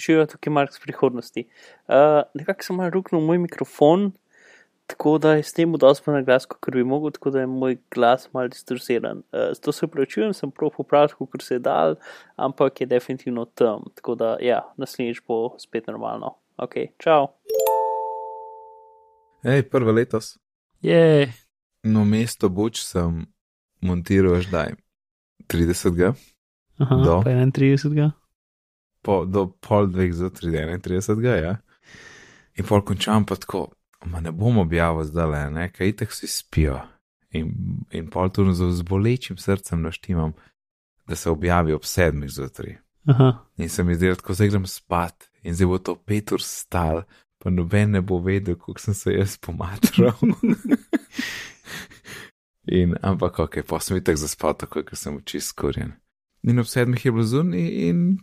živijo tukaj Mark z prihodnosti. Uh, nekako sem malo ruknil moj mikrofon, tako da je s tem dosto na glas, kot bi mogel, tako da je moj glas mal distorziran. Uh, zato se upravičujem, sem prav popravil, kot se je dal, ampak je definitivno tam. Tako da, ja, naslednjič bo spet normalno. Ok, čau. Hej, prvo letos. Je. No, mesto Buč sem montiral zdaj 30. Aha, Do. pa 31. Po, do pol dveh za 31. Ja. In pol končam pa tako, ma ne bom objavil zdaj le, ne, kaj itek vsi spijo. In, in pol tu z, bolečim srcem naštimam, da se objavi ob sedmih zjutraj. In se mi zdi, da zdaj grem spat in zdaj bo to pet ur stal, pa noben ne bo vedel, kako sem se jaz pomatral. in, ampak ok, pa sem itak zaspal, tako ker sem oči skorjen. In ob sedmih je bilo zun in,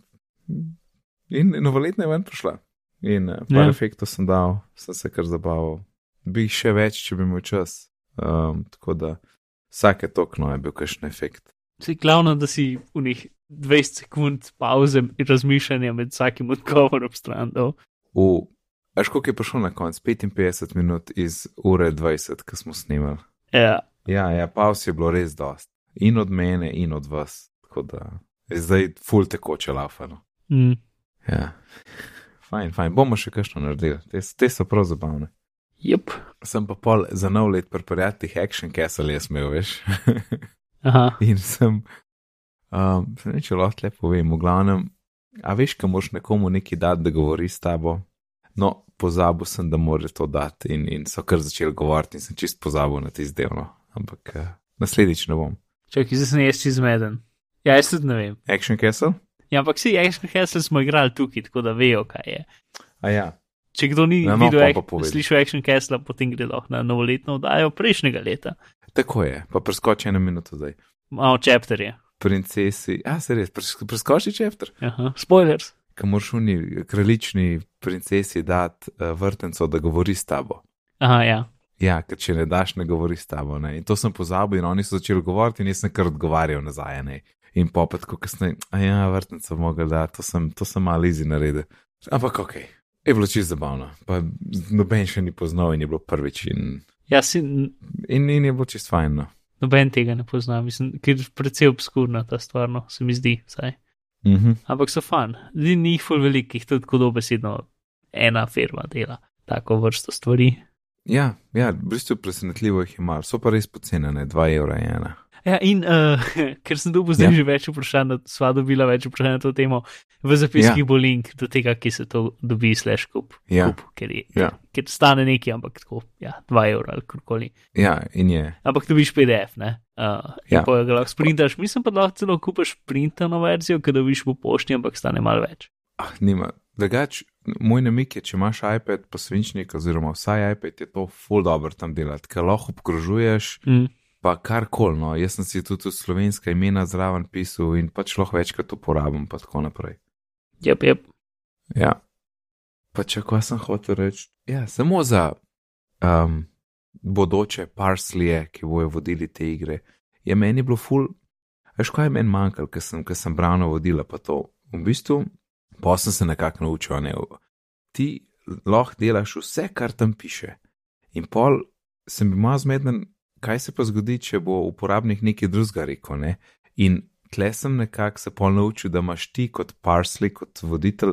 in, novoletna je ven prišla. In uh, par Ja. ja. efektov sem dal, sem se kar zabaval. Bi jih še več, če bi imel čas. Um, tako da vsake tokno je bil kakšen efekt. si glavno, da si v njih 20 sekund pauze in razmišljanja med vsakim odgovorom stran. dal. V, až koliko je prišlo na konec? 55 minut iz ure 20, ki smo snimali. Ja, Ja, ja, pauz je bilo res dost. In od mene, in od vas. Tako da je zdaj full tekoče lafano. Mm. Ja. Fajn, fajn, bomo še kakšno naredili, te, te so prav zabavne. Jep. Sem pa pol za nov let pri prijateljih Action Castle jaz imel, veš. Aha, in sem, um, se neče lahko lepo povem, v glavnem, a veš, kam moš nekomu nekaj dati, da govori s tabo. No, pozabil sem, da mora to dati in, in so kar začeli govoriti in sem čist pozabil na tisti del. No. Ampak uh, naslednjič ne bom. čakaj, zdaj sem jaz čez zmeden. Ja, jaz tudi ne vem. Action Castle? Ja, ampak si Action Castle smo igrali tukaj, tako da vejo, kaj je. A ja. Če kdo ni no, videl, ac- pa povedi. slišal Action Castle, potem gre lahko na novoletno oddajo prejšnjega leta. Tako je, pa preskoči eno minuto zdaj. Malo chapterje. Princesi, a se res, pres, preskoči čepter, Aha, spoilers. ki moraš uni kraljični princesi dati uh, vrtenco, da govori s tabo. Aha, ja. Ja, ker če ne daš, ne govori s tabo. Ne? In to sem pozabil, in oni so začeli govoriti, in jaz sem kar odgovarjal nazaj. Ne? In popet, ko kasneje, a ja, vrtnico mogel dati, to sem, to sem malo izi naredil. Ampak ok, je bilo čisto zabavno. Pa noben še ni poznal in je bilo prvič, in, Ja, si in, in je bilo čisto fajn. No. noben tega ne pozna, mislim, ker je precej obskurna ta stvar, no, se mi zdi, saj. Mhm. Ampak so fan. Ni ni jih ful velikih, tudi tako dobesedno ena firma dela tako vrsto stvari. Ja, ja, v bistvu presenetljivo jih malo, so pa res pocenjene, 2 evra ena. Ja, in uh, ker sem dobil zdaj Ja. že več vprašanj, da sva dobila več vprašanj na to temo, v zapiskih Ja. bo link do tega, ki se to dobi, slash kup, Ja. kup ker, je, Ja. ker stane nekaj, ampak tako, ja, 2 evra ali karkoli. Ja, in je. Ampak dobiš PDF, ne? Uh, Ja. Pa ga lahko sprintaš, mislim pa, da lahko celo kupiš printano verzijo, ki dobiš po pošti, ampak stane malo več. Ah, nima. Drugač, moj namik je, če imaš iPad, pa svinčnik, oziroma vsaj iPad, je to full dobro tam delati, ker lahko obkrožuješ, Mm. Pa karkoli. No. Jaz sem si tudi slovenska imena zraven pisal in pač lahko večkrat uporabim, pa tako naprej. Jep, jep. Ja. Pa če kaj sem hotel reči, ja, samo za um, bodoče parslije, ki bojo vodili te igre, je meni bilo full. Veš, kaj je meni manjkalo, ker sem, ker sem brano vodila, pa to. V bistvu, pa sem se nekako naučil, ne. Ti lahko delaš vse, kar tam piše. In pol sem bil malo zmeden, kaj se pa zgodi, če bo uporabnik nekaj drugega rekel, ne. In tle sem nekako se pol naučil, da imaš ti kot parsley, kot voditelj,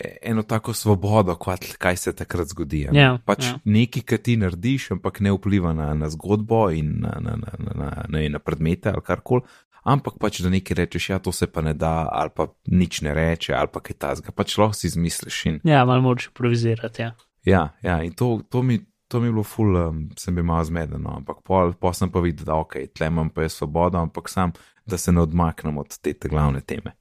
e- eno tako svobodo, kot kaj se takrat zgodi. ne. Ja, pač ja. nekaj, kar ti narediš, ampak ne vpliva na, na zgodbo in na, na, na, na, na, na, na predmete ali karkoli. Ampak pač, da nekaj rečeš, ja, to se pa ne da, ali pa nič ne reče, ali pa kaj tasga, pač lahko si izmisliš. In, Ja, malo moraš improvizirati, ja. ja, ja, in to, to, mi, to mi je bilo ful, um, sem bil malo zmeden, no, ampak pol, pol sem pa videl, da ok, tle imam pa jaz svobodo, ampak sam, da se ne odmaknem od te, te glavne teme.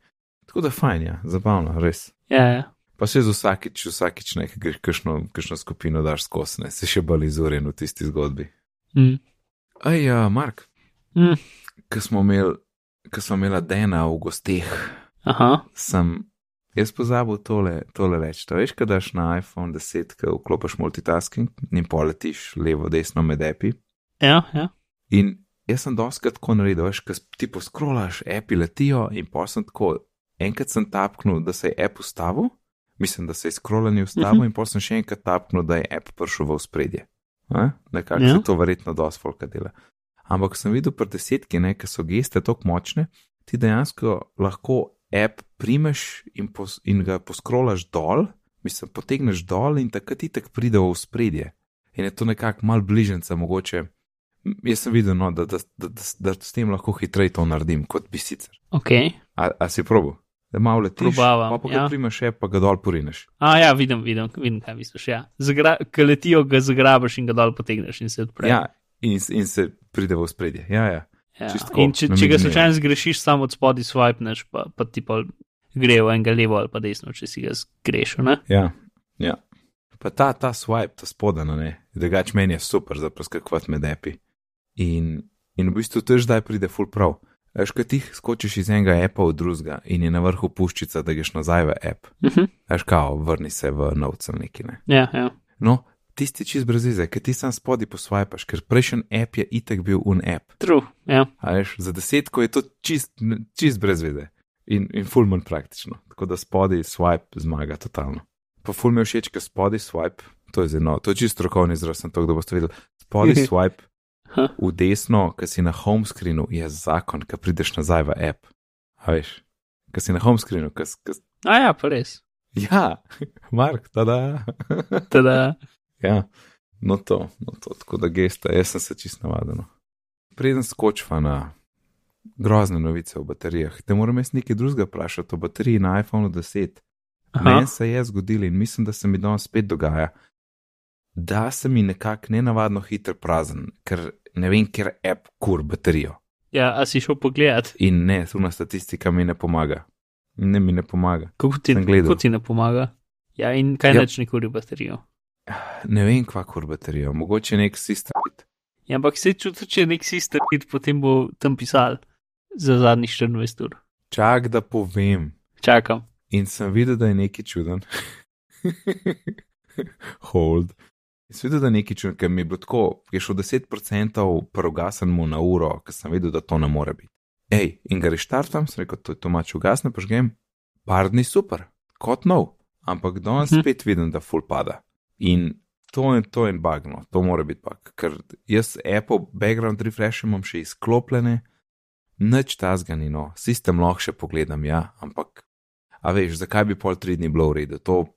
Tako da fajn, ja, zabavno, res. Ja, ja. Pa še z vsakič, vsakič nekaj, greš kakšno, kakšno skupino daš skozi, ne, se še bolj izurjen v tisti zgodbi. Mm. Aj, ja, Mark, Mm. ki smo imeli, ki smo imeli Dena v gosteh, Aha, sem jaz pozabil tole, tole reči. To veš, kad daš na iPhone 10, ki vklopiš multitasking in poletiš levo, desno med api. ja, ja. In jaz sem doskrat tako naredil, veš, kad ti poskrolaš, api letijo in pa sem tako, enkrat sem tapknil, da se je app ustavil mislim, da se je scrollanje ustavilo uh Mhm. -huh. in potem sem še enkrat tapnil, da je app prišel v spredje. Nekako Ja. to verjetno dosti folka dela. Ampak ko sem videl pri desetki, ne, ker so geste tako močne, ti dejansko lahko app primeš in, pos, in ga poskrolaš dol, mislim, potegneš dol in takrat ti tak pride v spredje. In je to nekako mal bližnjica, mogoče. Jaz sem videl, no, da, da, da, da, da s tem lahko hitreje to naredim, kot bi sicer. Ok. A, a si probo? Da malo letiš, Probavam, pa pa ga ja. ja. primeš, pa ga dol porineš. A ja, vidim, vidim, vidim kaj misliš. Ja. Zagra, Ko letijo, ga zagrabiš in ga dol potegneš in se odpre. Ja, in, in se pride v spredje. Ja, ja. Ja. čisto tako, In če, če ga slučajno zgrešiš, samo od spodaj swipneš, pa, pa ti pa gre v enega levo ali pa desno, če si ga zgrešil. Ne? ja, ja. Pa ta, ta swipe, ta spodana, ne, drugač meni je super za preskakovati med api. In, in v bistvu to zdaj pride full prav. Veš, kaj ti skočiš iz enega appa v drugega in je na vrhu puščica, da greš nazaj v app. Uh -huh. Veš, kao, vrni se v novcem neki ne. Ja, ja. No, tisti čist brez veze, ker ti sam spodaj poswipaš, ker prejšnji app je itek bil un app. True. Ja. Veš, za desetko je to čist, čist brez veze in, in full manj praktično. Tako da spodaj swipe zmaga totalno. Pa full mi je všeč, ker spodaj swipe, to je zelo, to je čist strokovni izraz, sem to, da boste videli. Spodaj swipe v desno, ki si na home screenu, je zakon, ki prideš nazaj v app. A veš, ki si na home screenu, ki. A ja, pa res. Ja, Mark, tada. Tada, Ja, no to, no to, tako da gesta, jaz sem se čist navaden. no. Preden skočva na grozne novice o baterijah, te moram jaz nekaj drugega vprašati o bateriji na iPhonu 10. Aha. Meni se je zgodilo in mislim, da se mi danes spet dogaja, da se mi nekako nenavadno hitro prazen, ker ne vem, ker app kur baterijo. Ja, a si šel pogledat, In ne, tuna statistika mi ne pomaga. Ne mi ne pomaga. kako ti, kako ti ne pomaga? Ja, in kaj Ja. ja. neč ne kuri baterijo. Ne vem, kva kur baterijo, mogoče nek sistem. Ja, ampak se čuti, če je nek sistem, potem bo tam pisal za zadnjih 24 ur. Čak, da povem. Čakam. In sem videl, da je nekaj čuden. Hold. In sem videl, da je nekaj čuden, ker mi je bilo tako, je šel 10% prvogasen mu na uro, ker sem videl, da to ne more biti. Ej, in ga reštartam, sem rekel, to je to mač ugasne, požgem, par dni super, kot nov, ampak danes Mhm. spet vidim, da full pada. In to je, to je bagno, to mora biti bug, ker jaz Apple background refresh imam še izklopljene, nič tazga ni no, sistem lahko še pogledam, ja, ampak A veš, zakaj bi pol tri dni bilo v redu, to,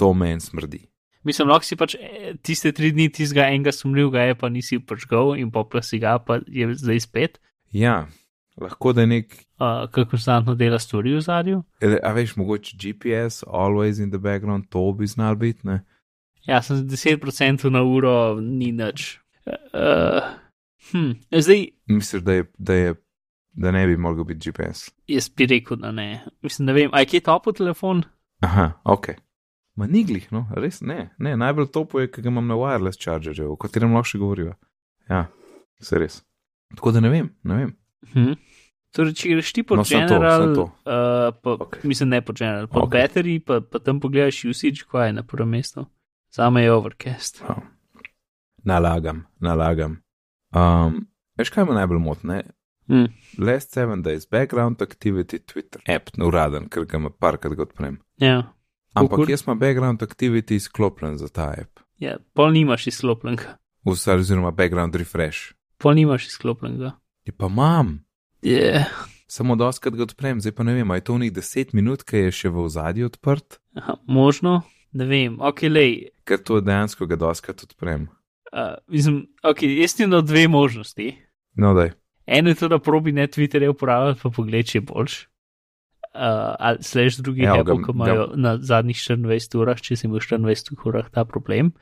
to meni smrdi. Mislim, lahko si pač eh, tiste tri dni tistega enega sumljivega je pa nisi pržgal in popla si ga, pa je zdaj spet, Ja, lahko da je nek, uh, kako konstantno dela stvari v zadju. ele- a veš, mogoče GPS, always in the background, to bi znal biti, ne? Ja, sem 10% na uro, ni nič. Uh, hm, zdaj, Misliš, da je, da je, da ne bi mogel biti GPS. jaz bi rekel, da ne. Mislim, ne vem, aj kje je topo telefon? Aha, ok. Ma niglih, no, res ne, ne, najbolj topo je, ker ga imam na wireless chargerju, o katerem lahko še govoriva. Ja, se res. Tako da ne vem, ne vem. Hm. Torej, če greš ti po No, to, general, samo to. uh, pa, Ok. okay. mislim, ne po general, po Ok. okay. battery, pa, pa tam pogledaš usage, kaj je na prvem mestu. Zame je overcast. Oh. Nalagam, nalagam. Um, veš, kaj me najbolj motne? Hm. Last seven days, background activity, Twitter, app, uraden, ker ga parkrat odprem. Ja, Ampak Kukur. jaz imam background activity izklopljen za ta app, ja, pol nimaš izklopljenega. vsaj oziroma background refresh. Pol nimaš izklopljenega. Je pa imam, Yeah. samo doskrat ga odprem, zdaj pa ne vem, ali je to v njih 10 minut, ki je še v ozadju odprt, Aha, možno, ne vem, ok, lej. ker to dejansko ga doskrat odprem. Uh, mislim, ok, jaz ti na dve možnosti. No, daj. Eno je to, da probi ne Twitterje uporabljati, pa pogled, če je boljš. Uh, ali drugih Evo ja, Apple, ki imajo ga- na zadnjih 24 urah, če si imel 24 urah ta problem,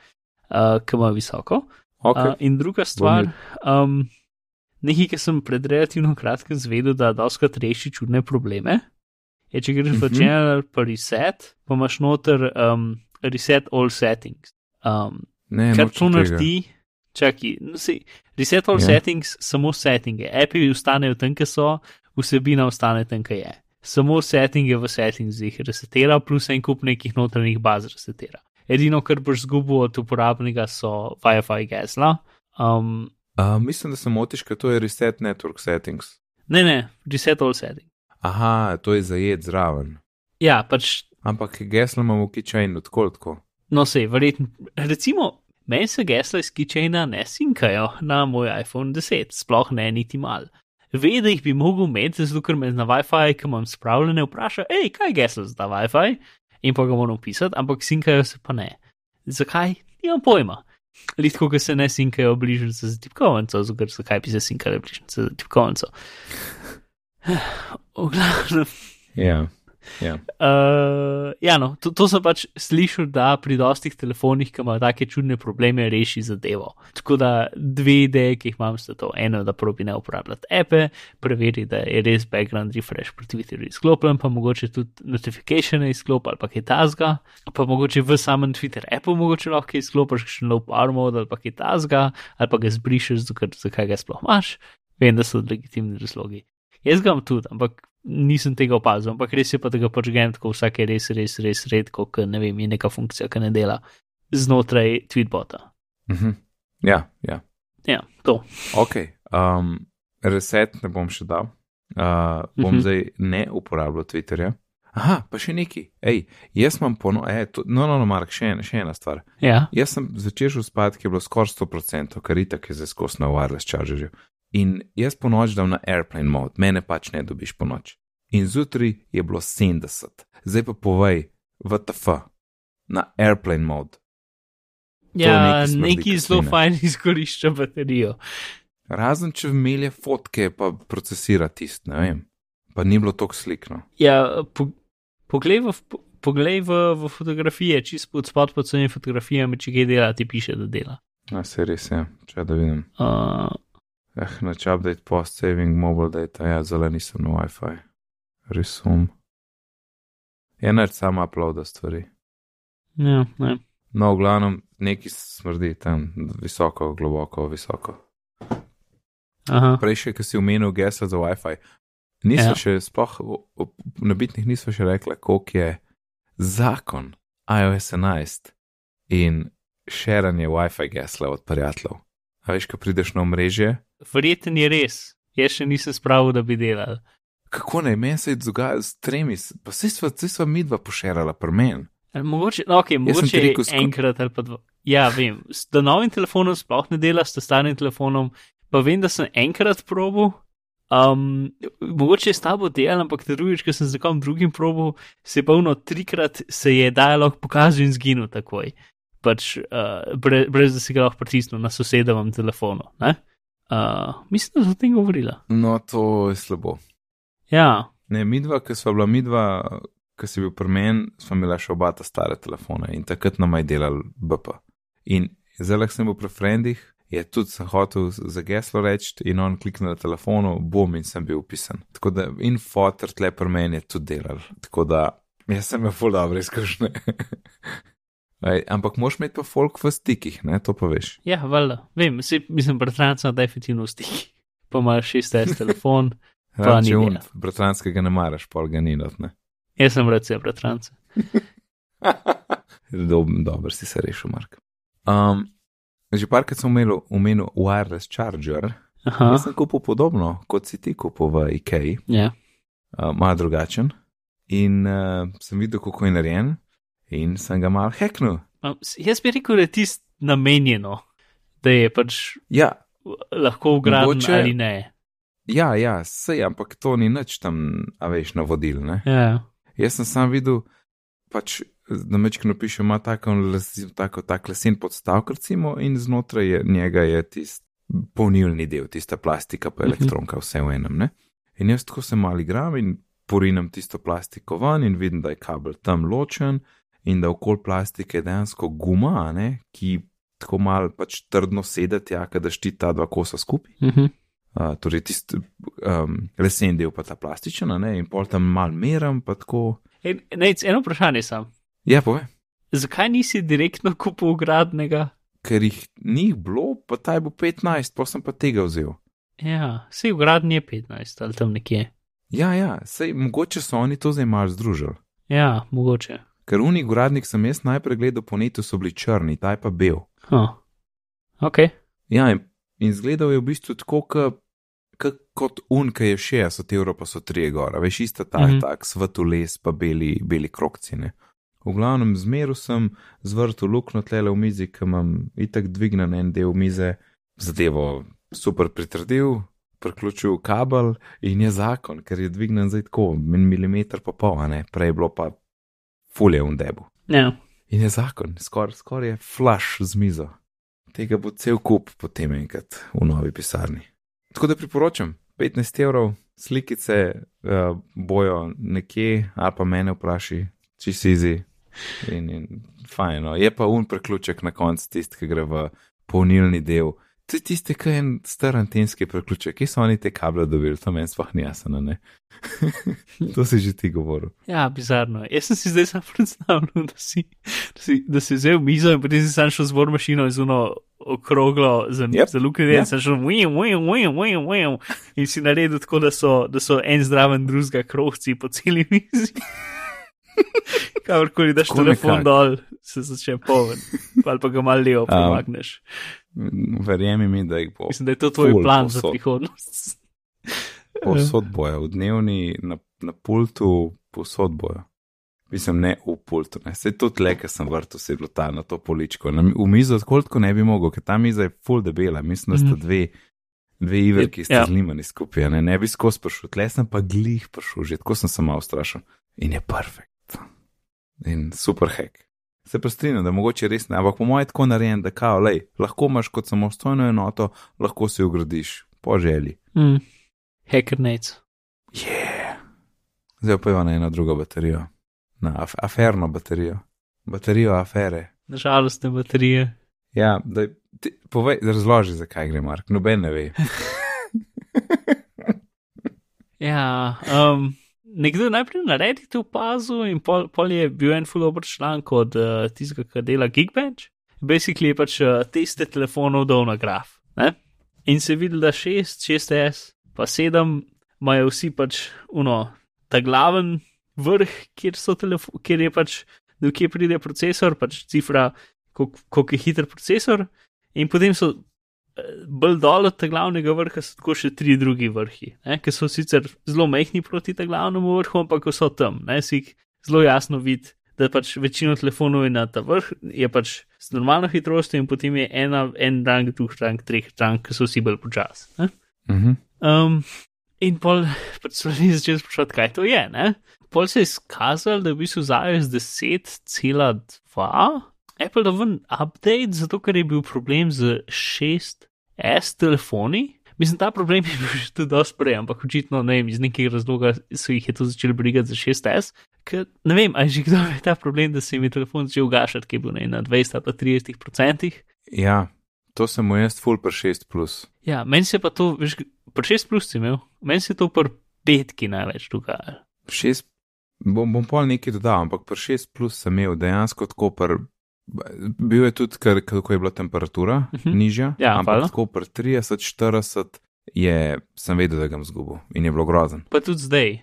uh, ki ima visoko. Okay. Uh, in druga stvar, um, nekaj, ki sem pred relativno kratkim zvedel, da doskrat reši čudne probleme, je, če greš v Mhm. general pa reset, pa imaš noter um, reset all settings. Um, ne, kar to naredi, čakaj, no, sej, reset all Ja. yeah. settings, samo settinge, api ostanejo tam, kjer so, vsebina ostane tam, kjer je. Samo settinge v settingsih resetira, plus en kup nekih notranjih baz resetira. Edino, kar boš zgubil od uporabnika, so Wi-Fi gesla. Um, Uh, mislim, da se motiš, ker to je reset network settings. ne, ne, reset all setting. Aha, to je zajet zraven. Ja, pač Ampak geslo imamo v keychainu, tako tako. No, se, verjetno, recimo, meni se gesla iz keychaina ne sinkajo na moj iPhone 10, sploh ne niti mal. Ve, da jih bi mogel imeti, zato ker me na WiFi, ki imam spravljene, vpraša, hej, kaj je geslo za ta WiFi? In pa ga moram pisati, ampak sinkajo se pa ne. Zakaj? Nimam pojma. Litko, ki se ne sinkajo bližnjice za tipkovnico, zato ker zakaj bi se sinkale bližnjice za tipkovnico. V glavnem. Ja. Ja. Uh, ja, no, to, to sem pač slišal, da pri dostih telefonih, ki imajo take čudne probleme, reši zadevo. Tako da dve ideje, ki jih imam, sta to. Eno, da probi ne uporabljati appe, preveri, da je res background refresh pri Twitterju izklopljen, pa mogoče tudi notifikatione izklop ali pa kaj tasga, pa mogoče v samem Twitter appu mogoče lahko izklopiš še low power mode ali pa kaj tasga, ali pa ga zbrišeš, zakaj ga sploh imaš. Vem, da so legitimni razlogi. Jaz ga imam tudi, ampak nisem tega opazil, ampak res je pa, da ga počnem tako vsake res, res, res redko, ker ne vem, je neka funkcija, ki ne dela znotraj tweetbota. Mhm. Ja, ja. Ja, to. Ok, um, reset ne bom še dal. Uh, bom Mhm. zdaj ne uporabljal Twitterja. Aha, pa še neki. Ej, jaz imam pono, e, to, no, no, no, Mark, še, en, še ena stvar. Ja, Jaz sem začel spati, ki je bilo skoraj 100%, kar itak je zdaj skozi na wireless chargerju. In jaz po noč dam na airplane mode, mene pač ne dobiš po noč. In zjutraj je bilo 70, zdaj pa povej, VTF, na airplane mode. ja neki zelo fajn izkorišča baterijo. Razen če vmelje fotke, pa procesira tist, ne vem. Pa ni bilo tako slikno. Ja, po, poglej, v, poglej v, v fotografije, čist pod spod pod svojimi fotografijami, če kaj dela, ti piše, da dela. A se res je, če da vidim. Uh, Eh, neč update post saving mobile data, ja, zelo nisem na WiFi. Resum. Je sama uploada stvari. ja, ne. No, v glavnem, neki smrdi tam visoko, globoko, visoko. Aha. Prej še, ki si omenil gesla za WiFi. Nismo Ja. še, sploh v nabitnih nismo še rekli, koliko je zakon iOS 11 in širanje WiFi gesla od prijateljev. A veš, ko prideš na omrežje, Verjetno je res. Jaz še nisem spravil, da bi delal. kako naj meni se je dogajalo s tremi, pa vse sva, vse sva midva pošerala pri meni. Mogoče, no, okay, mogoče rekel, enkrat ali pa dva. Ja, vem, s novim telefonom sploh ne dela, s starim telefonom, pa vem, da sem enkrat probil. Um, mogoče je s tabo delal, ampak drugič, ko sem z nekom drugim probil, se je polno trikrat se je dialog pokazal in zginil takoj. Pač, uh, brez, brez da si ga lahko pritisnil na sosedovem telefonu. ne? Uh, mislim, da so o tem govorila. No, to je slabo. Ja, Ne, midva, ki sva bila midva, ki si bil pri meni, sva imela še oba ta stare telefone in takrat nam je delal BP. In zdaj, sem bil pri frendih, je tudi sem hotel za geslo reči in on kliknil na telefonu, bom in sem bil upisan. Tako da in fotor tle pri meni je tudi delal. Tako da jaz sem imel full dobre izkušnje. Ej, ampak moš imeti pa folk v stikih, ne, to pa veš. ja, valjda. Vem, si, mislim, bratranca definitivno v stiki. Pa imaš 6S telefon. Pa ni un, bratranskega ne maraš, pol ga ni not, ne. Jaz sem rad bratrance. Dob, dobro si se rešil, Mark. Um, že parkrat sem omenil, omenil wireless charger. Aha, Jaz sem kupil podobno, kot si ti kupil v IKEA, ja. uh, malo drugačen. In uh, sem videl, kako je narejen, in sem ga mal heknil. Jaz bi rekel, da je tisto namenjeno, da je pač Ja, lahko ugrajen Mogoče- ali ne. ja, ja, sej, ampak to ni nič tam, a veš, navodil. Ne? Ja, Jaz sem sam videl, pač na mečkino piše, ima tako, tako tak lesen podstavek, recimo, in znotraj je, njega je tisti polnilni del, tista plastika, pa Mhm. elektronka, vse v enem. Ne? In jaz tako se mal igram in porinem tisto plastiko ven in vidim, da je kabel tam ločen in da okoli plastike je dejansko guma, ne, ki tako mal pač trdno sedeti, ja, da šti ta dva kosa skupaj. mhm. Uh, torej, tisti um, lesen del, pa ta plastičen, ne, in pol tam mal meram, pa tako. Ej, Nejc, eno vprašanje sam. Ja, povej. Zakaj nisi direktno kupil ugradnega? ker jih ni bilo, pa taj bo 15, pa sem pa tega vzel. Ja, vse ugradnje je 15 ali tam nekje. Ja, ja, sej mogoče so oni to zdaj malo združili. Ja, mogoče. Ker unik uradnik sem jaz najprej gledal po netu, so bili črni, taj pa bel. Huh. Ok, Ja, in, in zgledal je v bistvu tako, kot kot un, ki je 60 evrov, pa so 3 gora, veš, ista ta, mm -hmm. tak svetoles, pa beli, beli krokcine. V glavnem, zmeru sem zvrtel luknjo tlele v mizi, ki imam itak dvignen en del mize, zadevo super pritrdil, priključil kabel in je zakon, ker je dvignen zdaj tako, milimeter pa pol, ne, prej je bilo pa fulje v debu. Ja. In je zakon, skoraj skor je flash z mizo. Tega bo cel kup potem enkrat v novi pisarni. Tako da priporočam, 15 evrov, slikice uh, bojo nekje, ali pa mene vpraši, če si izi. In, in fajno, je pa un preključek na koncu tisti, ki gre v polnilni del. To je tisti, ki je en star antenski preključek, ki so oni te kable dobili, to meni sploh ni jasno, ne. to si že ti govoril. Ja, bizarno. Jaz sem si zdaj sam predstavljal, da si, da si, da si vzel mizo in potem si sam šel z bor mašino in zuno okroglo za, Yep. za luke, Yep. sem šel vim, vim, vim, vim, vim, in si naredil tako, da so, da so en zdraven drugega krohci po celi mizi. Kakorkoli daš telefon nekako. dol, se začne poln, ali pa ga malo levo premakneš. Verjemi mi, da jih bo. Mislim, da je to tvoj plan za povsod. prihodnost. Povsod bojo, v dnevni, na, na pultu, povsod bojo. Mislim, ne v pultu, ne. Se to tle, ker sem vrtel, se je bilo ta na to poličko. Na, v mizo tako ne bi mogel, ker ta miza je full debela. Mislim, da sta Mhm. dve, dve iver, ki sta Ja. zlimani skupaj, ne, ne bi skozi prišel. Tle sem pa glih prišel, že tako sem se malo strašil. In je perfekt. In super hack. Se pa strinjam, da mogoče res ne, ampak po mojem je tako narejen, da kao, lej, lahko imaš kot samostojno enoto, lahko si jo ugradiš, po želji. Mm. Hacker nec. Yeah. Zdaj pa je na eno drugo baterijo, na af aferno baterijo, baterijo afere. Nažalost, ne baterije. Ja, da, ti, povej, razloži, zakaj gre, Mark, noben ne ve. Ja, um, nekdo najprej na Redditu opazil in pol, pol je bil en full-over članek od uh, tistega, ki dela Geekbench. Basically je pač uh, teste telefonov dol na graf. Ne? In se vidi, da 6, 6S, pa 7 imajo vsi pač uno, ta glaven vrh, kjer, kjer je pač, kje pride procesor, pač cifra, koliko koliko je hiter procesor, in potem so bolj dol od tega glavnega vrha so tako še tri drugi vrhi, ne, ki so sicer zelo majhni proti temu glavnemu vrhu, ampak ko so tam, ne, si jih zelo jasno vidi, da pač večino telefonov je na ta vrh, je pač z normalno hitrostjo in potem je ena, en rang, drug rang, treh rang, ki so vsi bolj počasni. ne. Mhm. Um, in pol pač so ljudje začeli sprašovati, kaj to je. Ne? Pol se je izkazalo, da je v bistvu za iOS 10,2 Apple da ven update, zato ker je bil problem z 6S telefoni. Mislim, ta problem je bil že tudi dosti prej, ampak očitno ne vem, iz nekega razloga so jih je to začeli brigati za 6S. Ker, ne vem, ali že kdo je ta problem, da se jim je telefon začel gašati, ki je bil ne, na 20 ali pa 30 procentih. Ja, to sem mu jaz full per 6 plus. Ja, meni se pa to, veš, pri 6 plus si imel, meni se to pri petki največ dogajalo. 6, bom, bom pol nekaj dodal, ampak per 6 plus sem imel dejansko tako per. Bil je tudi, ker kako je bila temperatura uh Mhm. -huh. nižja, Ja, ampak hvala. tako per 30, 40 je, sem vedel, da ga bom zgubil in je bilo grozen. Pa tudi zdaj,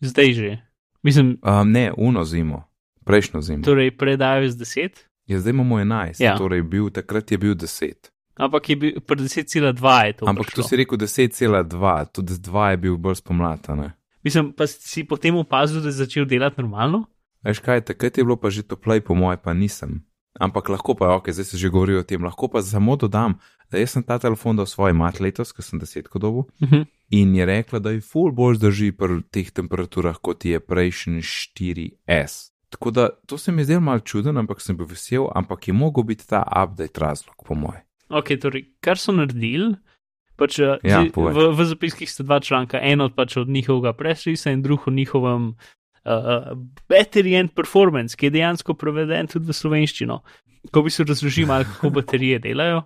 zdaj že. Mislim, Um, ne, uno zimo, prejšnjo zimo. torej pred iOS 10, Ja, zdaj imamo 11, Ja. torej bil, takrat je bil 10. ampak je bil pri 10,2 je to. Ampak prišlo. tu si rekel 10,2, tudi 2 je bil bolj spomlada. ne. Mislim, pa si potem opazil, da je začel delati normalno. Veš kaj, takrat je bilo pa že toplej, po moje pa nisem. Ampak lahko pa, ok, zdaj se že govori o tem, lahko pa samo dodam, da jaz sem ta telefon dal svoj mat letos, ker sem desetko dobu. Uh -huh. In je rekla, da je full bolj zdrži pri teh temperaturah, kot je prejšnji 4S. Tako da to se mi je zdelo malo čuden, ampak sem bil vesel, ampak je mogel biti ta update razlog, po moje. Ok, torej, kar so naredili. Pač, ja, Ja, povej. v, v zapiskih sta dva članka, en od, pač od njihovega presrisa in drug o njihovem uh, battery and performance, ki je dejansko preveden tudi v slovenščino. Ko bi se razložil malo, kako baterije delajo,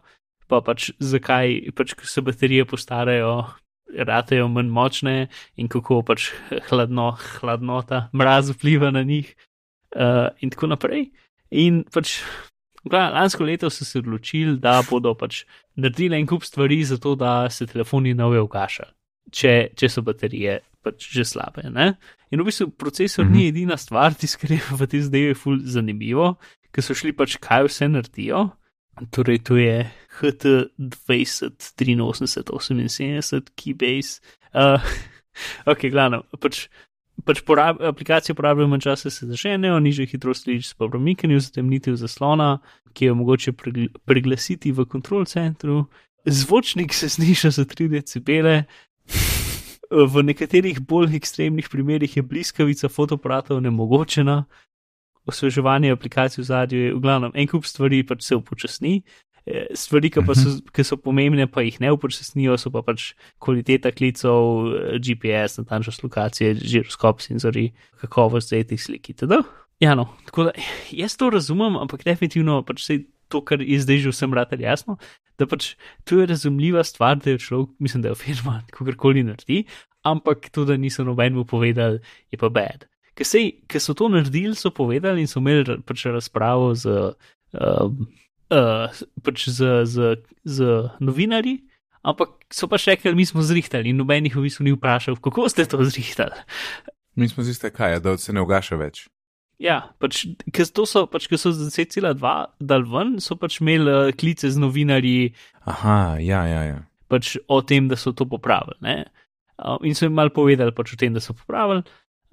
pa pač zakaj pač, se baterije postarajo, ratejo manj močne in kako pač hladno, hladnota, mraz vpliva na njih uh, in tako naprej. In pač lansko leto so se odločili, da bodo pač naredili en kup stvari, zato da se telefoni nove ugašajo, če, če so baterije pač že slabe. Ne? In v bistvu procesor mm Mhm. -hmm. ni edina stvar, tisto, kar je v tej zdaj je ful zanimivo, ker so šli pač kaj vse naredijo. Torej, to je HT 20, 83, 78, Keybase, Uh, ok, glavno, pač, pač porab, aplikacije porabljajo manj časa, se zaženejo, nižje hitrosti lič po premikanju, zatemnitev zaslona, ki je mogoče pregl preglasiti v kontrol centru, zvočnik se zniža za 3 decibele. V nekaterih bolj ekstremnih primerjih je bliskavica fotoaparatov nemogočena, osveževanje aplikacij v zadju je v glavnem en kup stvari, pač se upočasni. Eh, stvari, ki, so, ki so pomembne, pa jih ne upočasnijo, so pa pač kvaliteta klicov, eh, GPS, natančnost lokacije, žiroskop, senzori, kakovost zajetih slik. Ja, no, tako da jaz to razumem, ampak definitivno pač se to, kar je zdaj že vsem rad jasno, da pač to je razumljiva stvar, da je človek, mislim, da je firma, kakorkoli naredi, ampak to, da niso nobenemu povedali, je pa bed. Ker so to naredili, so povedali in so imeli pač razpravo z. Um, uh, pač z, z, z novinarji, ampak so pa še rekli, mi smo zrihtali in noben jih v bistvu ni vprašal, kako ste to zrihtali. Mi smo ziste kaj, da se ne ugaša več. Ja, pač, ker so, pač, so za 10,2 dal ven, so pač imeli uh, klice z novinarji. Aha, ja, ja. ja. Pač o tem, da so to popravili. Uh, in so jim mal povedali pač o tem, da so popravili.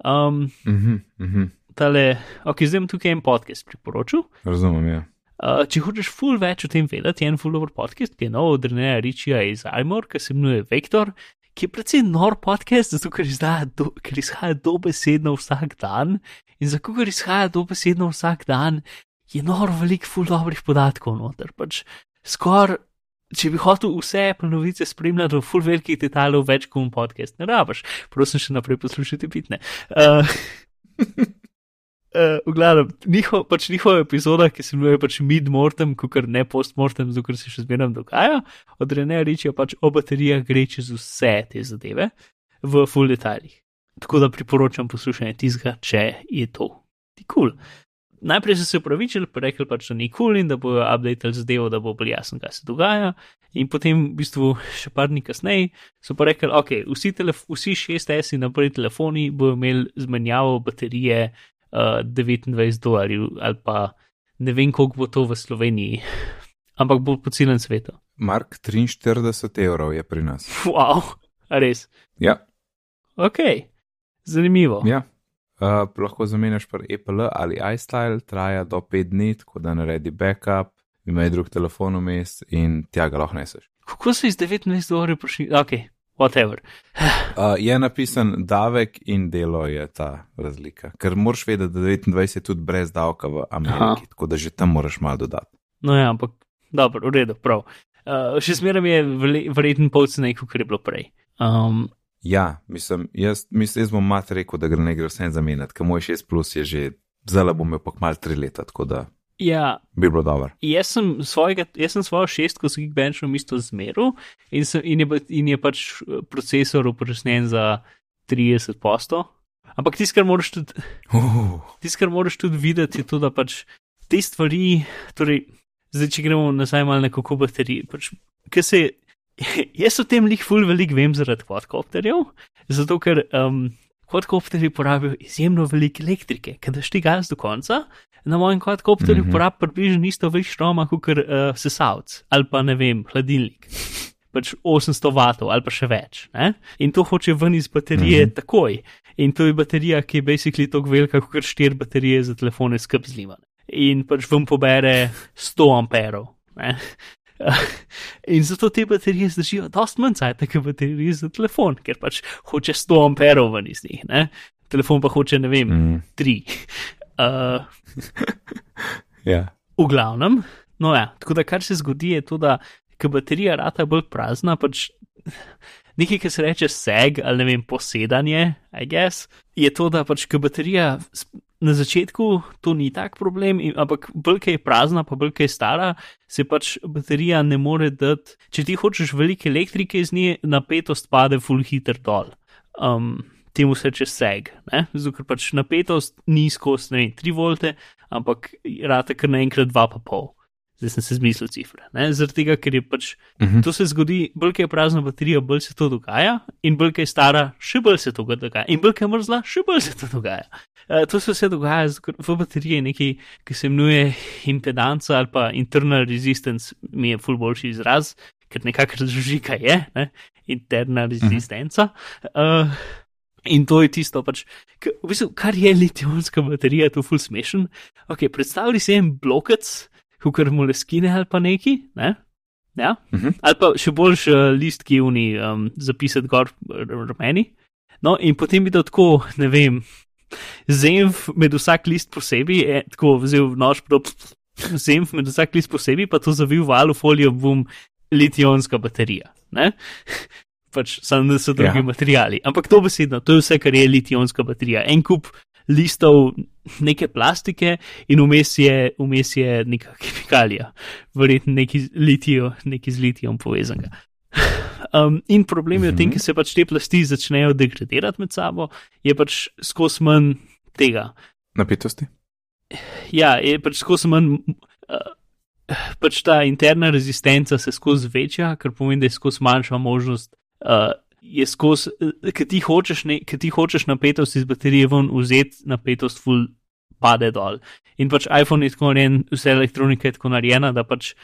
Um, uh -huh, uh -huh. Tale, ok, zdaj imam tukaj en podcast priporočil. Razumem, ja. Uh, če hočeš ful več o tem vedeti, je en full over podcast, ki je nov od Reneja Ričija iz Aimor, ki se imenuje Vektor, ki je predvsej nor podcast, zato ker, do, ker izhaja dobesedno vsak dan in zato ker izhaja dobesedno vsak dan, je nor velik full dobrih podatkov noter. Pač skor, če bi hotel vse ponovice spremljati v full velikih detajlov, več kot un podcast, ne rabaš, prosim še naprej poslušajte pitne. Uh, uh, v glavnem, njihov, pač njihova epizoda, ki se imenuje pač mid-mortem, kot ne post-mortem, zato ker se še zmeraj dogaja, od Reneja reče pač o baterijah gre čez vse te zadeve v full detaljih. Tako da priporočam poslušanje tizga, če je to ti kul. Cool. Najprej so se upravičili, pa rekli pač, da ni kul cool in da bojo updated zadevo, da bo bolj jasno, kaj se dogaja. In potem, v bistvu, še par dni kasneje, so pa rekli, ok, vsi, vsi 6S-i na prvi telefoni bojo imeli zmenjavo baterije uh, eh, 29 dolarjev ali pa ne vem, koliko bo to v Sloveniji, ampak bo po celem svetu. Mark 43 evrov je pri nas. Wow, res. Ja. Ok, zanimivo. Ja. Uh, lahko zamenjaš pa Apple ali iStyle, traja do 5 dni, tako da naredi backup, imaš drug telefon vmes in tja ga lahko neseš. Kako so iz 29 dolarjev prišli? Ok, whatever. uh, je napisan davek in delo je ta razlika. Ker moraš vedeti, da 29 je tudi brez davka v Ameriki, Aha. tako da že tam moraš malo dodati. No ja, ampak dobro, v redu, prav. Uh, še zmeraj je vreten polcenej, kot je bilo prej. Um, ja, mislim, jaz, mislim, jaz bom mat rekel, da gre ne gre vse zamenjati, ker moj 6 plus je že, zelo bom imel pa kmal 3 leta, tako da. Ja, bi bilo dobro. Jaz sem, svojega, jaz sem svojo šestko z Geekbenchom isto zmeril in, in, in je pač eh, procesor upočasnjen za 30 posto. Ampak tisto, kar moraš tudi, uh. tis, kar moraš tudi videti, je to, da pač te stvari, torej, zdaj če gremo nazaj malo na kako baterije, pač, ker se, jaz o tem lih ful velik vem zaradi quadcopterjev, zato ker um, quadcopterji porabijo izjemno veliko elektrike, ker daš ti gas do konca na mojem kvadkopterju mm -hmm. porab približno isto več štroma kot uh, sesalc ali pa ne vem, hladilnik. Pač 800 vatov ali pa še več. Ne? In to hoče ven iz baterije mm -hmm. takoj. In to je baterija, ki je basically tako velika kot 4 baterije za telefone skrb zlimane. In pač vam pobere 100 amperov. In zato te baterije zdržijo dosti manj cajt, kot baterije za telefon, ker pač hoče 100 amperov ven iz njih. Ne? Telefon pa hoče, ne vem, mm. 3. Uh, ja. V glavnem, no ja, tako da kar se zgodi, je to, da ko baterija rata bolj prazna, pač nekaj, ki se reče seg ali ne vem, posedanje, I guess, je to, da pač ko baterija. Na začetku to ni tak problem, ampak bolj je prazna, pa bolj je stara, se pač baterija ne more dati. Če ti hočeš veliko elektrike iz nje, napetost pade full hitter dol. Um, temu se reče seg, zato ker pač napetost ni skozi, ne vem, 3 volte, ampak rade kar naenkrat 2,5. Zdaj sem se zmislil cifre. Zaradi tega, ker je pač uh mhm. -huh. to se zgodi, bolj je prazna baterija, bolj se to dogaja, in bolj je stara, še bolj se to dogaja, in bolj je mrzla, še bolj se to dogaja. Uh, to se vse dogaja, v bateriji nekaj, ki se imenuje impedanca ali pa internal resistance, mi je ful boljši izraz, ker nekako razloži, kaj je. Ne? interna rezistenca. Uh, in to je tisto, pač, k, v bistvu, kar je litijska baterija, to je full smešen. Ok, predstavljaj si en blokec, kukar mu le skine ali pa neki, ne? Ja? Uh -huh. Ali pa še boljš uh, list, ki je uni um, zapisati gor rumeni. No, in potem bi to tako, ne vem, zemv med vsak list posebej, eh, tako vzel nož, zemv med vsak list posebej, pa to zavil v alufolijo, bom litijonska baterija. Ne? Pač samo da so drugi ja. materiali. Ampak to besedno, to je vse, kar je litijonska baterija. En kup listov neke plastike in vmes je, vmes je neka kemikalija, verjetno neki, litijo, neki z litijom povezanega. Um, in problem je v tem, ker se pač te plasti začnejo degradirati med sabo, je pač skozi manj tega. Napetosti? Ja, je pač skozi manj. Uh, pač ta interna rezistenca se skozi večja, kar pomeni, da je skozi manjša možnost. Uh, je skozi, ki ti, ti hočeš napetost iz baterije ven vzeti, napetost full pade dol. In pač iPhone je tako narejen, vse elektronika je tako narejena, da pač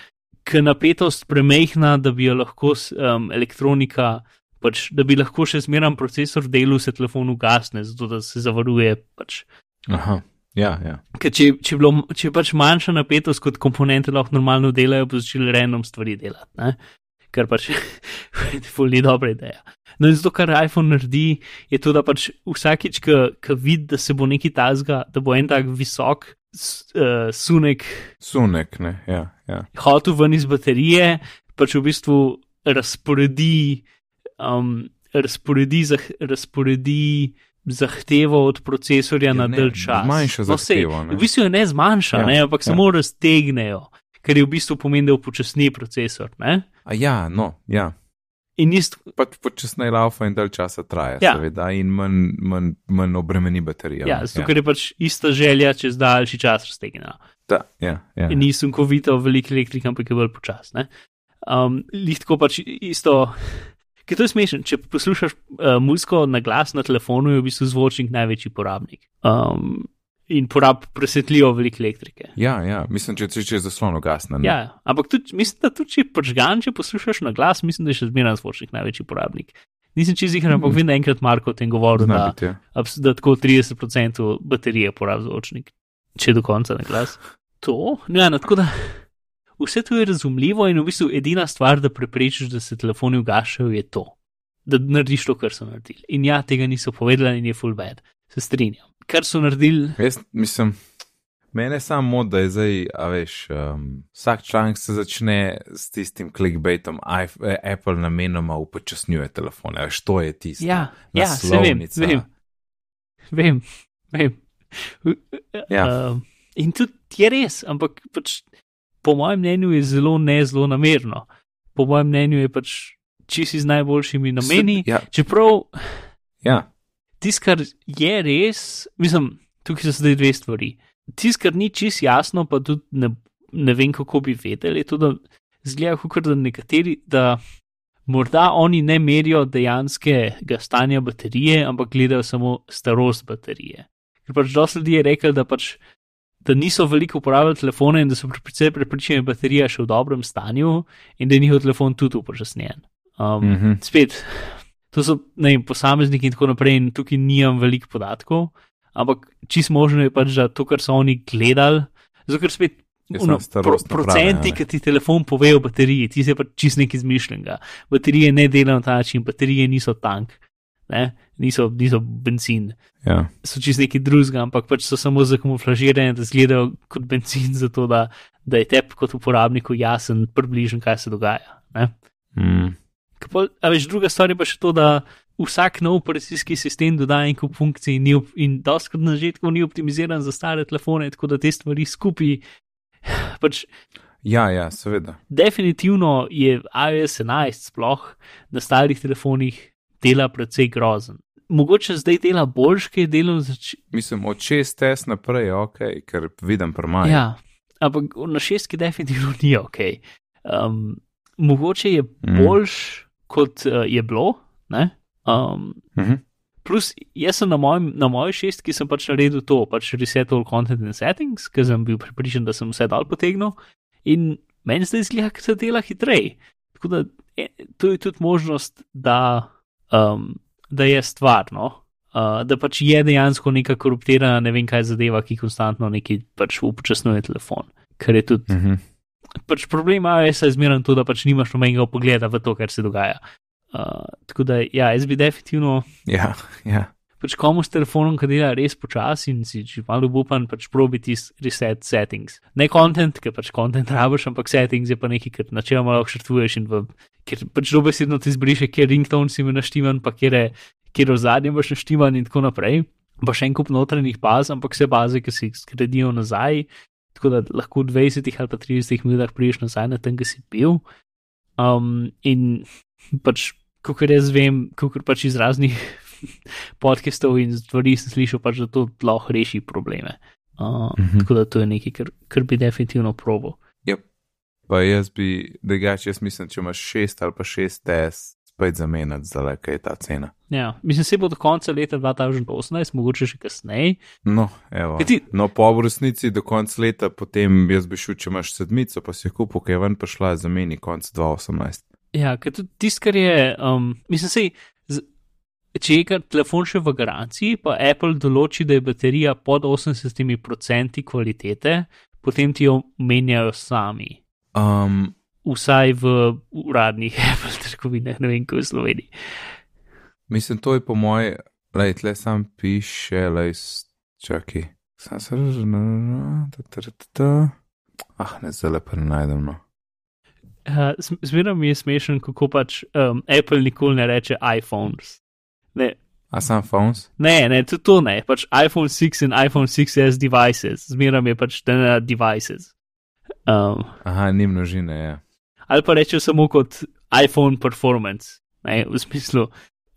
k napetost premehna, da bi jo lahko um, elektronika, pač, da bi lahko še zmeram procesor delu, se telefon ugasne, zato da se zavaruje. Pač. Aha. Ja, ja. Če, če, bilo, če pač manjša napetost, kot komponente lahko normalno delajo, bo začeli random stvari delati, kar pač ni dobra ideja. No, in zato, kar iPhone naredi, je to, da pač vsakič, ki vidi, da se bo neki tazga, da bo en tak visok uh, sunek. Sunek, ne, ja. ja. Hotel ven iz baterije, pač v bistvu razporedi, um, razporedi, zah, razporedi zahtevo od procesorja ja, na del čas. Manjša no, zahteva. V bistvu jo ne zmanjša, ja, ne, ampak ja. samo raztegnejo, ker je v bistvu pomeni, da upočasni procesor. Ne? A ja, no, ja. In isto. Pač počasneje laufa in dalj časa traja, ja. seveda, in manj, manj, manj obremeni baterijo. Ja, zato ja. ker je pač ista želja čez daljši čas raztegnjena. Ja, ja. In nisem kovito velik elektrik, ampak je bolj počasne. Um, Lihtko pač isto. Ker to je smešno, če poslušaš uh, muziko na glas na telefonu, je v bistvu zvočnik največji porabnik. Um, in porab presvetljivo veliko elektrike. Ja, ja, mislim, če, če, če je zaslon ugasnen. Ja, ampak tudi, mislim, da tudi če pržgan, če poslušaš na glas, mislim, da je še zmeraj zvočnik največji porabnik. Nisem čez jih, ampak mm. vem, da enkrat Marko o tem govoril, da, biti, ja. da tako 30% baterije porab zvočnik, če do konca na glas. To, ja, no, tako da. Vse to je razumljivo in v bistvu edina stvar, da preprečiš, da se telefoni ugašajo, je to, da narediš to, kar so naredili. In ja, tega niso povedali in je full bad, se strinjam kar so naredili. Jaz mislim, mene samo mod, da je zdaj, a veš, um, vsak članek se začne s tistim clickbaitom, eh, Apple namenoma upočasnjuje telefone, veš, to je tisto. Ja, ja se vem, vem, vem. vem. Ja. Uh, in tudi je res, ampak pač, po mojem mnenju je zelo ne zelo namerno. Po mojem mnenju je pač čisi z najboljšimi nameni. Ja. Čeprav. Ja tisto, kar je res, mislim, tukaj so zdaj dve stvari. Tisto, kar ni čist jasno, pa tudi ne, ne vem, kako bi vedeli, je to, da zgleda, kot da nekateri, da morda oni ne merijo dejanskega stanja baterije, ampak gledajo samo starost baterije. Ker pač dosti ljudi je rekel, da pač. Da niso veliko uporabljali telefone in da so precej prepričani, da je baterija še v dobrem stanju in da je njihov telefon tudi upočasnjen. Um, mm -hmm. Spet, to so ne, posamezniki in tako naprej, in tukaj nimam veliko podatkov, ampak čist možno je pač, da to, kar so oni gledali, zato ker spet. Uno, pro, procenti, ki ti telefon pove o bateriji, ti se pa čist nekaj izmišljenega. Baterije ne delajo na ta način, baterije niso tank, ne? niso, niso benzin. Ja. So čist nekaj drugega, ampak pač so samo zakamuflažirane, da izgledajo kot benzin, zato da, da je tebi kot uporabniku jasen, približen, kaj se dogaja. Mm. Pol, a veš, druga stvar je pa še to, da vsak nov operacijski sistem dodaja en kup funkcij in, in doskrat na začetku ni optimiziran za stare telefone, tako da te stvari skupaj. Pač, ja, ja, seveda. Definitivno je iOS 11 sploh na starih telefonih dela precej grozen. Mogoče zdaj dela boljš, kaj je delal zač... Mislim, od 6S naprej je ok, ker vidim premaj. Ja, ampak na 6 definitivno ni ok. Um, mogoče je mm. boljš, kot uh, je bilo. Um, mm -hmm. Plus, jaz sem na, mojem, na moji šestki pač naredil to, pač reset all content and settings, ker sem bil pripričan, da sem vse dal potegnil in meni zdaj zgleda, da se dela hitreje. tako da e, to je tudi možnost, da, um, da je stvarno, uh, da pač je dejansko neka koruptirana, ne vem kaj zadeva, ki konstantno neki pač upočasnjuje telefon. Ker je tudi. Mhm. Pač problem iOS je zmerno to, da pač nimaš nobenega pogleda v to, kar se dogaja. Uh, tako da, ja, jaz bi definitivno Ja, ja. pač komu s telefonom, ki dela res počasi in si če malo upan, pač probi tisti reset settings. Ne content, ker pač content rabiš, ampak settings je pa nekaj, kar načeloma lahko šrtuješ in v, ker pač dobesedno ti zbriše, kjer ringtone si mi naštiman, pa kjer je, kjer v zadnjem boš naštiman in tako naprej. Pa še en kup notranjih baz, ampak vse baze, ki si jih skredijo nazaj, tako da lahko v 20 ali pa 30 minutah priješ nazaj na tem, ki si bil. Um, in pač, kot jaz vem, kot pač iz raznih podcastov in stvari sem slišal, pač, da to lahko reši probleme. Uh, Mhm. mm -hmm. Tako da to je nekaj, kar, kar bi definitivno probo. Pa jaz bi, drugače, jaz mislim, če imaš 6 ali pa 6 TS, spet zamenjati, zdaj kaj je ta cena. Ja, mislim, se bo do konca leta 2018, mogoče še kasneje. No, evo. Kaj ti- no, po v resnici do konca leta, potem jaz bi šel, če imaš sedmico, pa si kupil, ki je ven prišla, zameni konc 2018. Ja, ker tudi tisto, kar je, um, mislim, sej, z, če je telefon še v garanciji, pa Apple določi, da je baterija pod 80% kvalitete, potem ti jo menjajo sami. Um, Vsaj v uradnih Apple trgovinah, ne vem, kako v Sloveniji. mislim, to je po moje, lej, tle sam piše, lej, čakaj. Sam se razumem, ah, ne, zdaj lepo ne najdem. No. Uh, Zmeraj mi je smešen, kako pač um, Apple nikoli ne reče iPhones. Ne, A sam phones? ne, ne tudi to ne, pač iPhone 6 in iPhone 6s devices, zmeraj je pač te na devices. Um, Aha, ni množine, ja. ali pa rečejo samo kot iPhone performance, ne, v smislu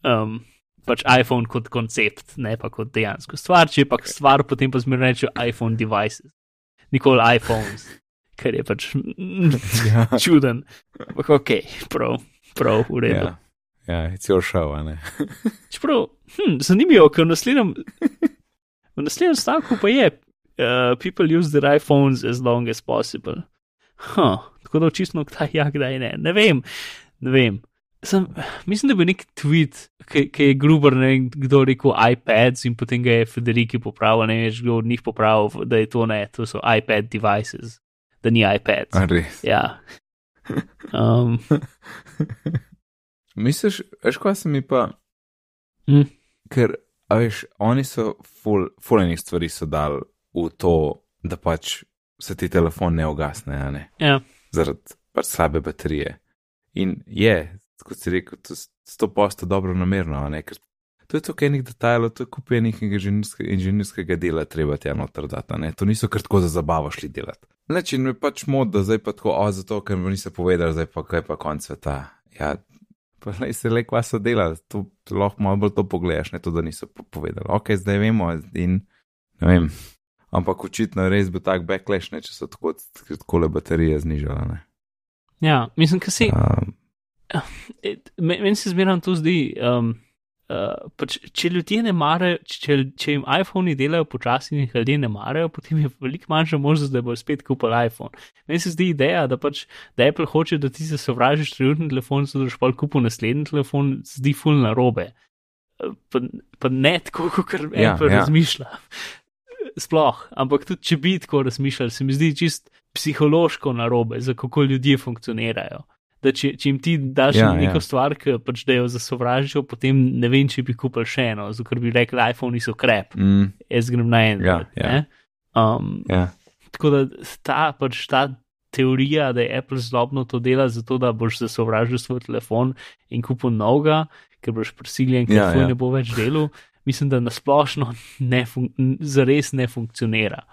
um, pač iPhone kot koncept, ne pa kot dejansko stvar, če je pa stvar, potem pa zmeraj rečejo iPhone devices, nikoli iPhones, ker je pač ja. čuden. Ampak ok, prav, prav, v redu. Ja, ja it's your show, a ne. Čeprav, hm, zanimivo, ker v naslednjem, v naslednjem stavku pa je, uh, people use their iPhones as long as possible. Huh, tako da očitno kdaj ja, kdaj ne. Ne vem, ne vem. Sem, mislim, da bi nek tweet, ki je gruber, ne vem, kdo je rekel iPads in potem ga je Federiki popravil, ne veš, kdo od njih popravil, da je to ne, to so iPad devices, da ni iPad. A res. Ja. Um, Misliš, veš, kaj se mi pa. Hm. Ker, a veš, oni so ful, fulejnih stvari so dali v to, da pač se ti telefon ne ugasne, a ne? ja. Zaradi pač slabe baterije. In je, kot si rekel, to sto posto dobro namerno, ne? Ker to je to, kaj enih detajlov, to je kup nekega inženirskega dela, treba ti eno trdati, a ne? To niso kar tako za zabavo šli delati. Leč in me pač mod, da zdaj pa tako, o, zato, ker mi niso povedali, zdaj pa kaj pa konc sveta. Ja, pa naj se le kva so delali, to lahko malo bolj to pogledaš, ne to, da niso po- povedali. Ok, zdaj vemo in ne vem. Ampak očitno res bo tak backlash, ne, če so tako, tako le baterije znižale. Ja, mislim, da si. Um, E, me- Meni se zmeraj to zdi, um, uh, pač, če ljudje ne marajo, če, če jim iPhoni delajo počasi in jih ljudje ne marajo, potem je veliko manjša možnost, da bojo spet kupili iPhone. Meni se zdi ideja, da pač da Apple hoče, da ti se sovražiš trenutni telefon, zato da boš pa kupil naslednji telefon, zdi ful na robe. Pa, pa ne tako, kot Ja, Apple ja. razmišlja. Sploh, ampak tudi če bi tako razmišljali, se mi zdi čist psihološko narobe, za kako ljudje funkcionirajo. Da če, če jim ti daš Ja, neko ja. stvar, ki pač da jo zasovražijo, potem ne vem, če bi kupil še eno, zato bi rekli, iPhone so krep, mm, jaz grem na en. Ja, ja. Um, ja. tako da ta, pač ta teorija, da je Apple zlobno to dela, zato da boš zasovražil svoj telefon in kupil novega, ker boš prisiljen, ker Ja, ja, ja. ne bo več delal, mislim, da nasplošno ne zares ne funkcionira.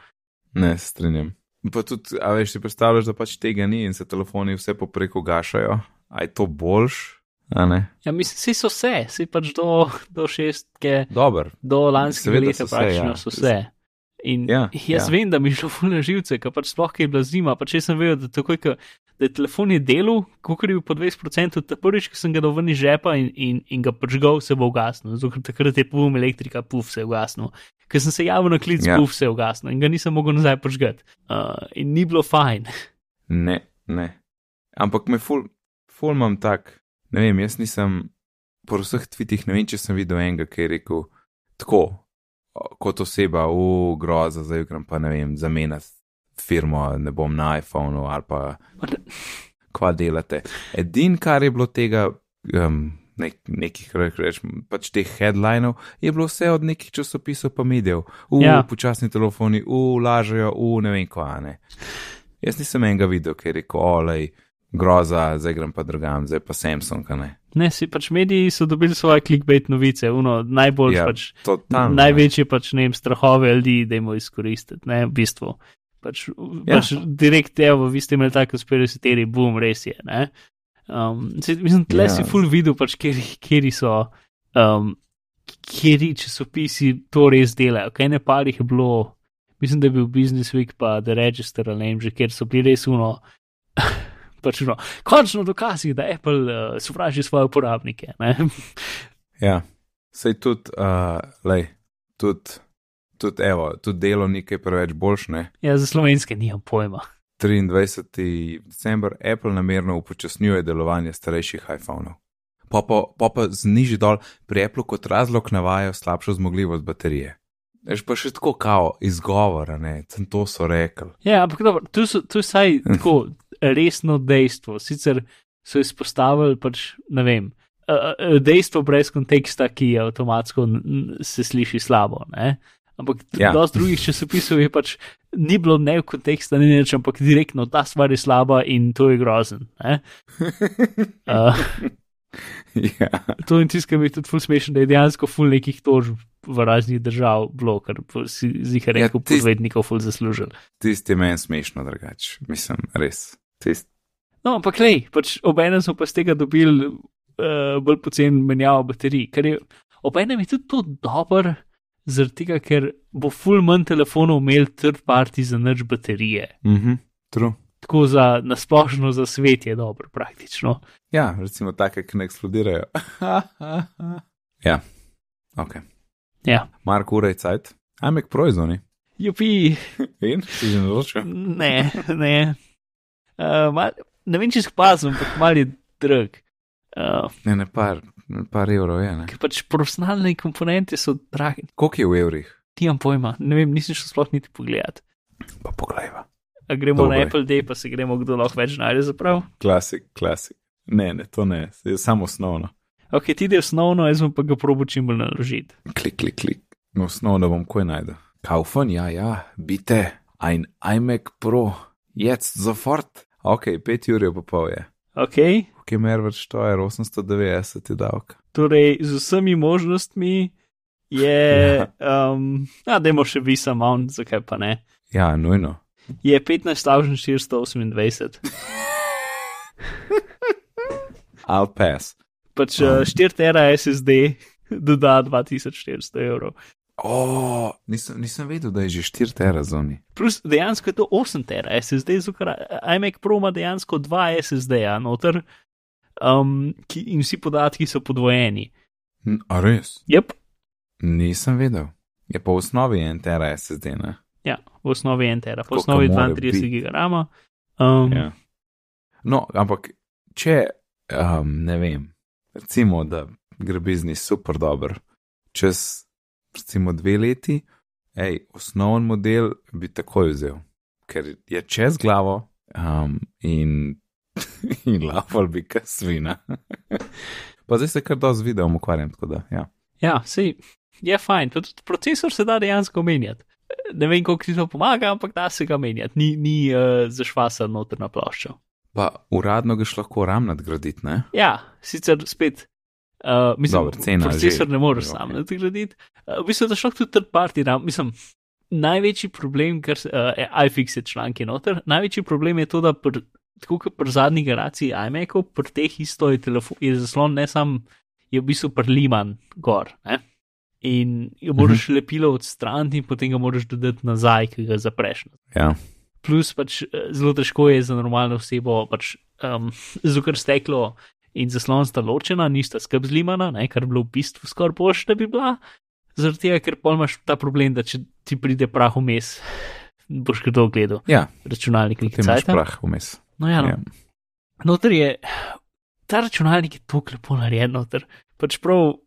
Ne, se strinjam. Pa tudi, a veš, si predstavljaš, da pač tega ni in se telefoni vse popreko gašajo. A je to boljš? Ja, mislim, vsi so vse, vsi pač do, do šestke, Dober. do lanskega Seveda leta so vse, praktično ja. so vse. In Ja, jaz ja. vem, da mi je šlo fulne živce, ker pač sploh je bila zima, pa če sem vedel, da takoj, ko da je telefon je delal, kot je bil po 20%, ta prvič, ko sem ga dal ven iz žepa in, in, in ga pržgal, se bo ugasnil, zato ker takrat je pum elektrika, puf se je ugasnil. Ker sem se javil na klic, Ja. ja. puf se je ugasnil in ga nisem mogel nazaj pržgati. Uh, in ni bilo fajn. Ne, ne. Ampak me ful, ful imam tak, ne vem, jaz nisem po vseh tvitih, ne vem, če sem videl enega, ki je rekel tako, o, kot oseba, v groza, zdaj grem pa ne vem, zamenjati firmo, ne bom na iPhonu ali pa kva delate. Edin, kar je bilo tega, um, nek, nekih rečem, pač teh headlinov, je bilo vse od nekih časopisov pa medijev, v Ja. počasni telefoni, v lažejo, v ne vem kva ne. Jaz nisem enega videl, ki je rekel, olej, groza, zdaj grem pa drugam, zdaj pa Samsung, a ne. Ne, si pač mediji so dobili svoje clickbait novice, uno, najbolj ja, pač, Totalno. ne. največje pač, ne vem, strahove ljudi, da jim izkoristiti, ne, v bistvu. Pač, ja. Pač direkt, evo, vi ste imeli tako teorij, boom, res je, ne. Um, se, mislim, tle ja. Si full videl, pač, kjeri so, um, kjeri časopisi to res delajo, kaj ne parih je bilo, mislim, da je bil Business Week pa The Register ali ne vem že, kjer so bili res uno. Pač no, končno dokazi, da Apple uh, sovraži svoje uporabnike. Ne? Ja, sej tudi, uh, lej, tudi, tudi, evo, tudi delo nekaj preveč boljš, ne. Ja, za slovenske nimam pojma. 23. december Apple namerno upočasnjuje delovanje starejših iPhonov. Pa pa, pa, pa zniži dol, pri Apple kot razlog navajajo slabšo zmogljivost baterije. Veš pa še tako kao izgovora, ne, sem to so rekli. Ja, ampak dobro, tu, so, tu je vsaj tako resno dejstvo. Sicer so izpostavili, pač, ne vem, uh, uh, dejstvo brez konteksta, ki je avtomatsko se sliši slabo. Ne? Ampak ja. Ja. dosti drugih časopisov je pač ni bilo ne v konteksta, ni nič, ampak direktno ta stvar je slaba in to je grozen. ne. Uh, ja, to in tiskam je tudi ful smešen, da je dejansko ful nekih tožb v raznih držav bilo, po- si zihar Ja, rekel, ja, tis- podvednikov ful zaslužil. tisti je meni smešno drugače, mislim, res. Tist. No, ampak lej, pač obenem smo pa z tega dobili uh, bolj pocen menjavo baterij, ker je obenem je tudi to dober, zaradi tega, ker bo ful manj telefonov imel third party za nič baterije. Mhm, true. Tako za nasplošno za svet je dobro, praktično. Ja, recimo take, ki ne eksplodirajo. ja, ok. Ja, Mark Uraj cajt, Amek proizvoni. jupi, In, si že naročil? ne, ne. Uh, mal, ne vem, če spazim, ampak mal je drag. Uh, Ne, ne, par, par evrov je, ne. ker pač profesionalne komponente so drage. Koliko je v evrih? Nimam pojma, ne vem, nisem šel sploh niti pogledat. Pa poglejva. A gremo Dobro na. Apple Day, pa se gremo, kdo lahko več najde zaprav. Klasik, klasik. Ne, ne, to ne, je samo osnovno. Ok, ti je osnovno, jaz bom pa ga probo čim bolj naložiti. Klik, klik, klik. No, osnovno bom koj najdu. Kaufen, ja, ja, bite, ein iMac Pro, jetzt sofort. Ok, 5 ur je pa Ok, Ok, mer več to je 890 je davek. torej z vsemi možnostmi je, um, a dajmo še visa mount, zakaj pa ne. Ja, nujno. Je 15.428, I'll pass. pač uh, 4 tera SSD doda 2400 evrov. O, nisem, nisem vedel, da je že 4 terazoni. Plus dejansko je to 8 tera SSD, zato iMac Pro ima dejansko 2 SSD-ja noter um, ki, in vsi podatki so podvojeni. A res? Yep. Nisem vedel. Je pa v osnovi en tera SSD, ne? Ja, v osnovi je en tera, v Koliko osnovi more 32 biti? gigabajta. Um, Ja. No, ampak če, um, ne vem, recimo, da gre biznis super dober, čez recimo dve leti, hej, osnoven model bi takoj vzel, ker je čez glavo um, in, in laval bi kaj svina. pa zdaj se kar dosti videom ukvarjam, tako da, ja. ja sej, je fajn, tudi procesor se da dejansko menjati. Ne vem, koliko ti to pomaga, ampak da se ga menjati, ni, ni uh, zašvasan noter na ploščo. Pa uradno ga še lahko ram nadgraditi, ne? Ja, sicer spet. Uh, mislim, Dobro, cena procesor že. ne moreš Ok. sam nadgraditi. Uh, v bistvu, da šlo tudi third party RAM. Mislim, največji problem, ker uh, iFix je članki noter, največji problem je to, da pr, tako kot pri zadnji generaciji iMacov, pri teh isto je, telefon, je zaslon ne sam, je v bistvu prliman gor. Ne? In jo moraš Mhm. lepilo odstraniti, in potem ga moraš dodati nazaj, ki ga zapreš. Ja, Plus pač eh, zelo težko je za normalno osebo, pač um, zukr steklo in zaslon sta ločena, nista skrb zlimana, ne, kar bi bilo v bistvu skoraj boš, da bi bila. Zaradi tega, ker pol imaš ta problem, da če ti pride prah vmes, boš kdo gledal ja računalnik ti nekaj imaš cajta. prah vmes. No ja, no. Ja. Noter je ta računalnik je tako lepo narejen, noter. pač prav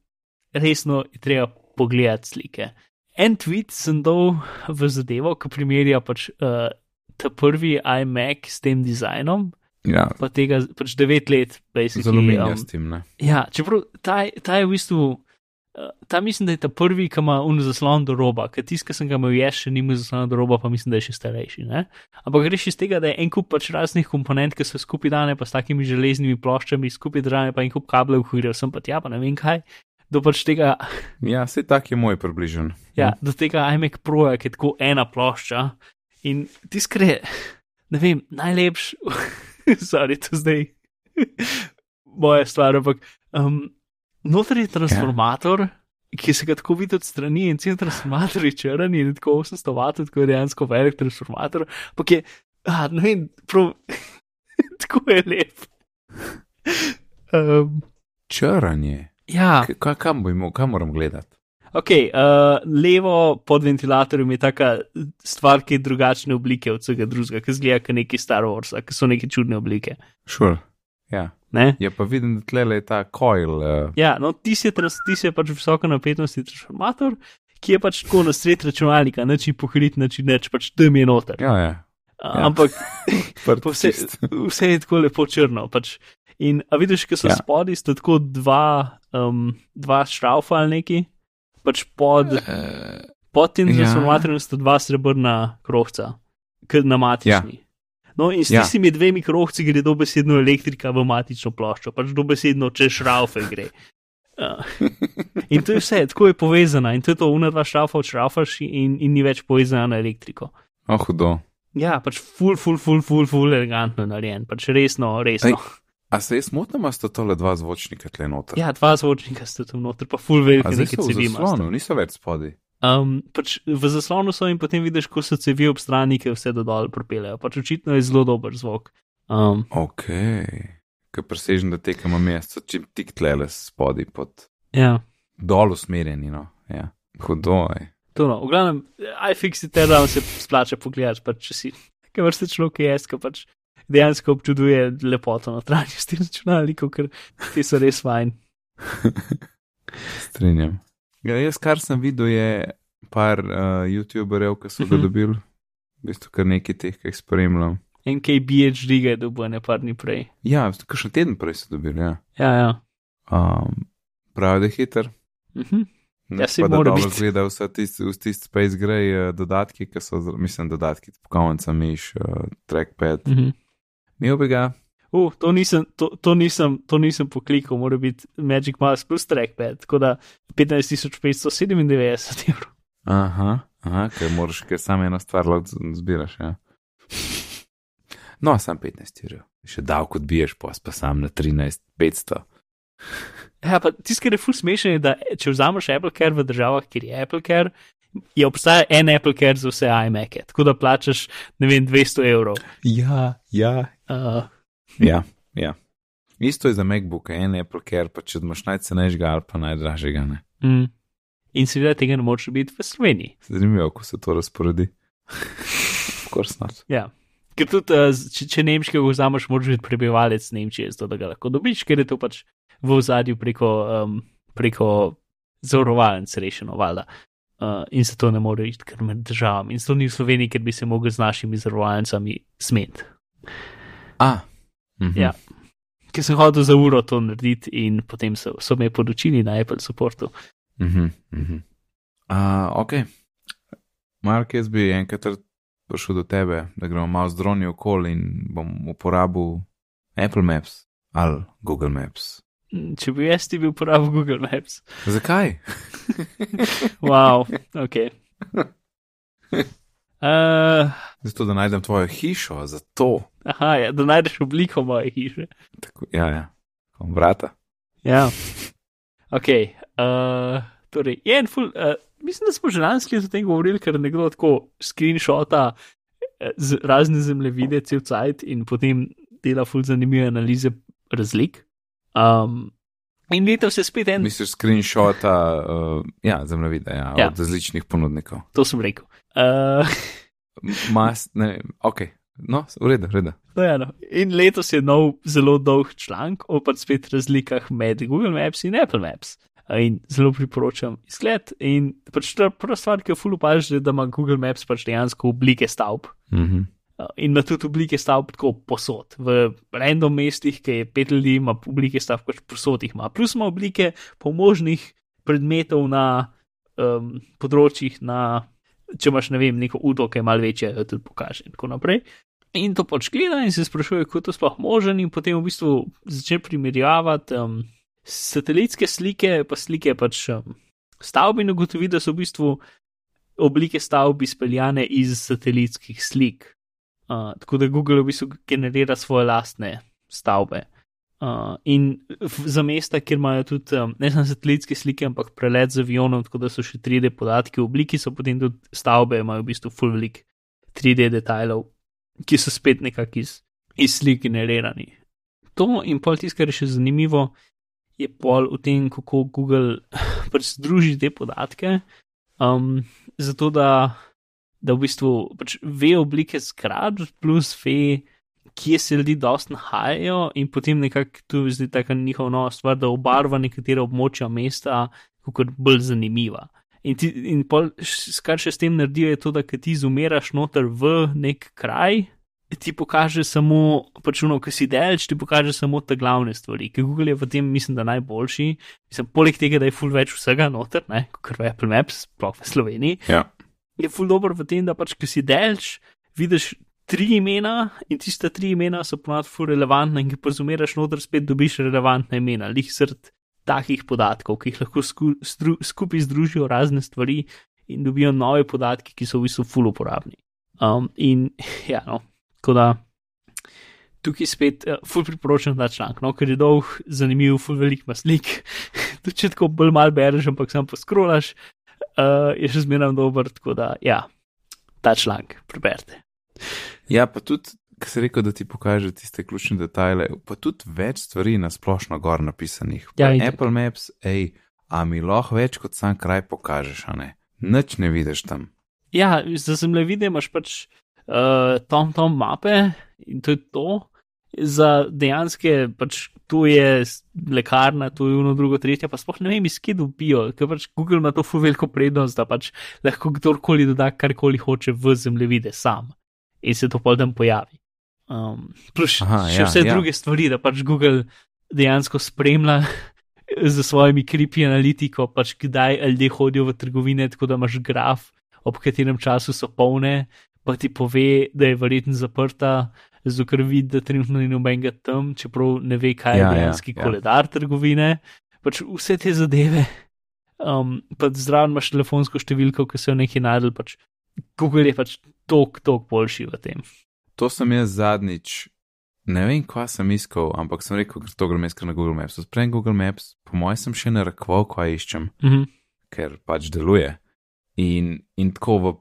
resno je treba pogledati slike. En tweet sem dal v zadevo, ki primerja pač uh, ta prvi iMac s tem dizajnom. Ja, Pa tega pač devet let, basically. zelo je um, s tem. Ne? Ja, čeprav ta, ta je v bistvu, uh, ta mislim, da je ta prvi, ki ima un zaslon do roba, ker tisti, ki sem ga imel jaz, še nima zaslona do roba, pa mislim, da je še starejši. Ne? Ampak greš iz tega, da je en kup pač raznih komponent, ki so skupaj dane, pa s takimi železnimi ploščami, skupaj držane, pa en kup kablev, hujrev sem pa tja, pa ne vem kaj. Do pač tega, Ja, vse tak je moj približen. ja, do tega iMac Pro, ki je tako ena plošča. In je, ne vem, najlepši, sorry, to zdaj moja stvar, ampak um, noter je transformator, ja. ki se ga tako vidi od strani in cel transformator je črn in je tako 800 vatov, tako je dejansko velik transformator, ampak je, ah, ne vem, prav, tako je lep. Um, Črnje. ja, K- kam, bo imel, kam moram gledati? Ok, uh, levo pod ventilatorjem je taka stvar, ki je drugačne oblike od vsega drugega, ki zgleda kot neki Star Wars, ki so neke čudne oblike. Sure. Ja. Ne? ja, pa vidim, da tle je ta coil. Uh, Ja, no, ti si, trans, ti si pač visoka napetostni transformator, ki je pač tako na sred računalnika, neči pohrit, neči neč, pač tam je noter. ja, ja. Ja. Ampak vse, vse je tako lepo črno. Pač. In a vidiš, ki so ja. spodaj, sta tako dva, um, dva šraufa ali neki, pač pod. Eh, Pod tem Ja. transformatorjem sta dva srebrna krohca, kot na matični. No, in s Ja. tistimi dvemi krohci gre dobesedno elektrika v matično ploščo, pač dobesedno čez šraufe gre. Uh, in to je vse, tako je povezana in to je to, una dva šraufa odšraufaš in, in ni več povezana na elektriko. Oh, hudo. Ja, pač full, full, full, full, full elegantno narejen, pač resno, resno. A se jaz motim, a sta tole dva zvočnika tle noter? Ja, dva zvočnika sta tam noter, pa full velike A zdaj neke so v cevi. imaš tam. zaslonu, niso več spodaj. Um, pač v zaslonu so in potem vidiš, ko so cevi ob strani, ki vse do dol propeljajo. Pač očitno je zelo dober zvok. Um, Ok, ki presežem, da tekamo mesto, čim tik tle spodaj pod ja, dol usmerjeni. No. Ja. Hudo je. to no. V glavnem, iFix je teda, se splača pogledati, pač če si, kaj vrste človek je ki pač dejansko občuduje lepoto notranjosti računalnikov, ker ti so res fajn. Strinjam. Ja, jaz, kar sem videl, je par uh, YouTuberjev, ki so ga Mhm. dobili, v bistvu kar nekaj teh, ki jih spremljam. NKBHD ga je dobil ne par dni prej. Ja, kakšen teden prej so dobili. Ja. Ja, ja. Um, pravi, da je hiter. Mhm. Ne Ja, saj pa da dobro biti. zgleda vse tisti tist Space Gray uh, dodatki, ki so, mislim, dodatki, pokovnica, miš, uh, trackpad. Mhm. Imel bi ga, Uh, to, nisem, to, to, nisem, to nisem poklikal, mora biti Magic Mouse plus trackpad, tako da 15.597 evrov. aha, aha ker moraš, ker samo eno stvar lahko zbiraš. Ja. No, sam 15 evrov. Še davek odbiješ, pa pa sam na 13, 500. Ja, pa tisto, kar je ful smešen, je, da če vzameš Apple Care v državah, kjer je Apple Care, je obstaja en Apple Care za vse iMac-e, tako da plačaš, ne vem, 200 evrov. Ja, ja. Uh, Ja, ja. Isto je za MacBook, en Apple Care, pa če imaš najcenejšega ali pa najdražjega. Ne. mm. In seveda tega ne moreš biti v Sloveniji. Zanimivo, kako se to razporedi. Of course not. Ja. Ker tudi, uh, če, če nemškega vzameš, moraš biti prebivalec Nemčije, zato da ga lahko dobiš, ker je to pač v ozadju preko, um, preko zavarovalnic rešeno, valjda. Uh, in se to ne more iti kar med državami. In to ni v Sloveniji, ker bi se mogel z našimi zavarovalnicami smeti. A, mhm. Ja. Ker sem hodil za uro to narediti in potem so, so me podočili na Apple supportu. Mhm, mhm. A, ok. Mark, jaz bi enkrat prišel do tebe, da gremo malo z droni okoli in bom uporabil Apple Maps ali Google Maps. Mm, Če bi jaz ti bil uporabil Google Maps. Zakaj? Wow, ok. Uh, Zato, da najdem tvojo hišo, zato. aha, ja, da najdeš obliko moje hiše. Tako, ja, ja. Kom vrata. Ja. Ok. Uh, torej, je en ful. Uh, mislim, da smo že lansko o tem govorili, ker nekdo tako screenshota eh, z razne zemljevide, cel cajt in potem dela ful zanimive analize razlik. Um, in letos se spet en, Misliš screenshota, uh, ja, zemljevida, ja, Ja. od različnih ponudnikov. to sem rekel. Uh, Mas, ne vem, ok, No, v redu, v redu. No, ja, no. In letos je nov zelo dolg članek o pač spet razlikah med Google Maps in Apple Maps. In zelo priporočam izgled. In pač prva stvar, ki jo fulu pač, je, da ima Google Maps pač dejansko oblike stavb. Mhm. In ima tudi oblike stavb tako posod. V random mestih, ki je pet ljudi, ima oblike stavb pač posod jih ima. Plus ima oblike pomožnih predmetov na um, področjih, na, če imaš ne vem, neko udo, ki je malce večje, jo tudi pokaže in tako naprej. In to pač gleda in se sprašuje, kako je to sploh možen, in potem v bistvu začne primerjavati um, satelitske slike, pa slike pač um, stavb in ugotovi, da so v bistvu oblike stavb izpeljane iz satelitskih slik. Uh, tako da Google v bistvu generira svoje lastne stavbe. Uh, in za mesta, kjer imajo tudi um, ne samo satelitske slike, ampak prelet z avionom, tako da so še 3D podatki v obliki, so potem tudi stavbe, imajo v bistvu full velik 3D detajlov, ki so spet nekako iz, iz slik generirani. To in pol tisto, kar je še zanimivo, je pol v tem, kako Google pač združi te podatke, um, zato da da v bistvu pač ve oblike zgradb, plus ve, kje se ljudje dosti nahajajo, in potem nekako tu zdi ta njihova nova stvar, da obarva nekatera območja mesta kot bolj zanimiva. In, ti, in pol, kar še s tem naredijo, je to, da ti izumiraš noter v nek kraj. Ti pokaže samo, pač uno, ki si delč, ti pokaže samo te glavne stvari, ki Google je v tem, mislim, da najboljši. Mislim, poleg tega, da je full več vsega noter, kot v Apple Maps, sploh v Sloveniji. Ja je ful dobro v tem, da pač, ki si delč, vidiš tri imena in tiste tri imena so ponad ful relevantna in ki pozumiraš noter, spet dobiš relevantna imena, lih srd takih podatkov, ki jih lahko sku, stru, skupaj združijo razne stvari in dobijo nove podatke, ki so v bistvu ful uporabni. Um, in ja, no, tako da. Tukaj spet uh, ful priporočam ta članek, no, ker je dolg, zanimiv, ful velik maslik. Tudi če tako bolj mal bereš, ampak sam poskrolaš, uh, je še zmeraj dober, tako da, ja, ta članek, preberite. Ja, pa tudi, ki si rekel, da ti pokaže tiste ključne detajle, pa tudi več stvari na splošno gor napisanih. Ja, Apple Maps, hej, a mi lahko več kot sam kraj pokažeš, a ne? Nič ne vidiš tam. Ja, za zemljevide imaš pač uh, tom tom mape in to je to. Za dejanske pač tu je lekarna, tu je eno, drugo, tretje, pa sploh ne vem, iz kje dobijo, ker pač Google ima to fu veliko prednost, da pač lahko kdorkoli doda karkoli hoče v zemljevide sam in se to pol dan pojavi. Um, plus Aha, še ja, vse ja. druge stvari, da pač Google dejansko spremlja z svojimi kripi analitiko, pač kdaj ljudje hodijo v trgovine, tako da imaš graf, ob katerem času so polne, pa ti pove, da je verjetno zaprta zato ker vidi, da trenutno ni nobenega tam, čeprav ne ve, kaj je ja, ja dejanski ja, koledar ja. trgovine. Pač vse te zadeve, um, pa zraven imaš telefonsko številko, ki se jo nekaj najdel, pač Google je pač tok, tok boljši v tem. To sem jaz zadnjič. Ne vem, kva sem iskal, ampak sem rekel, ker to grem iskati na Google Maps. Sprem Google Maps, po mojem sem še narekoval, kva iščem, mm -hmm. ker pač deluje. In, in tako v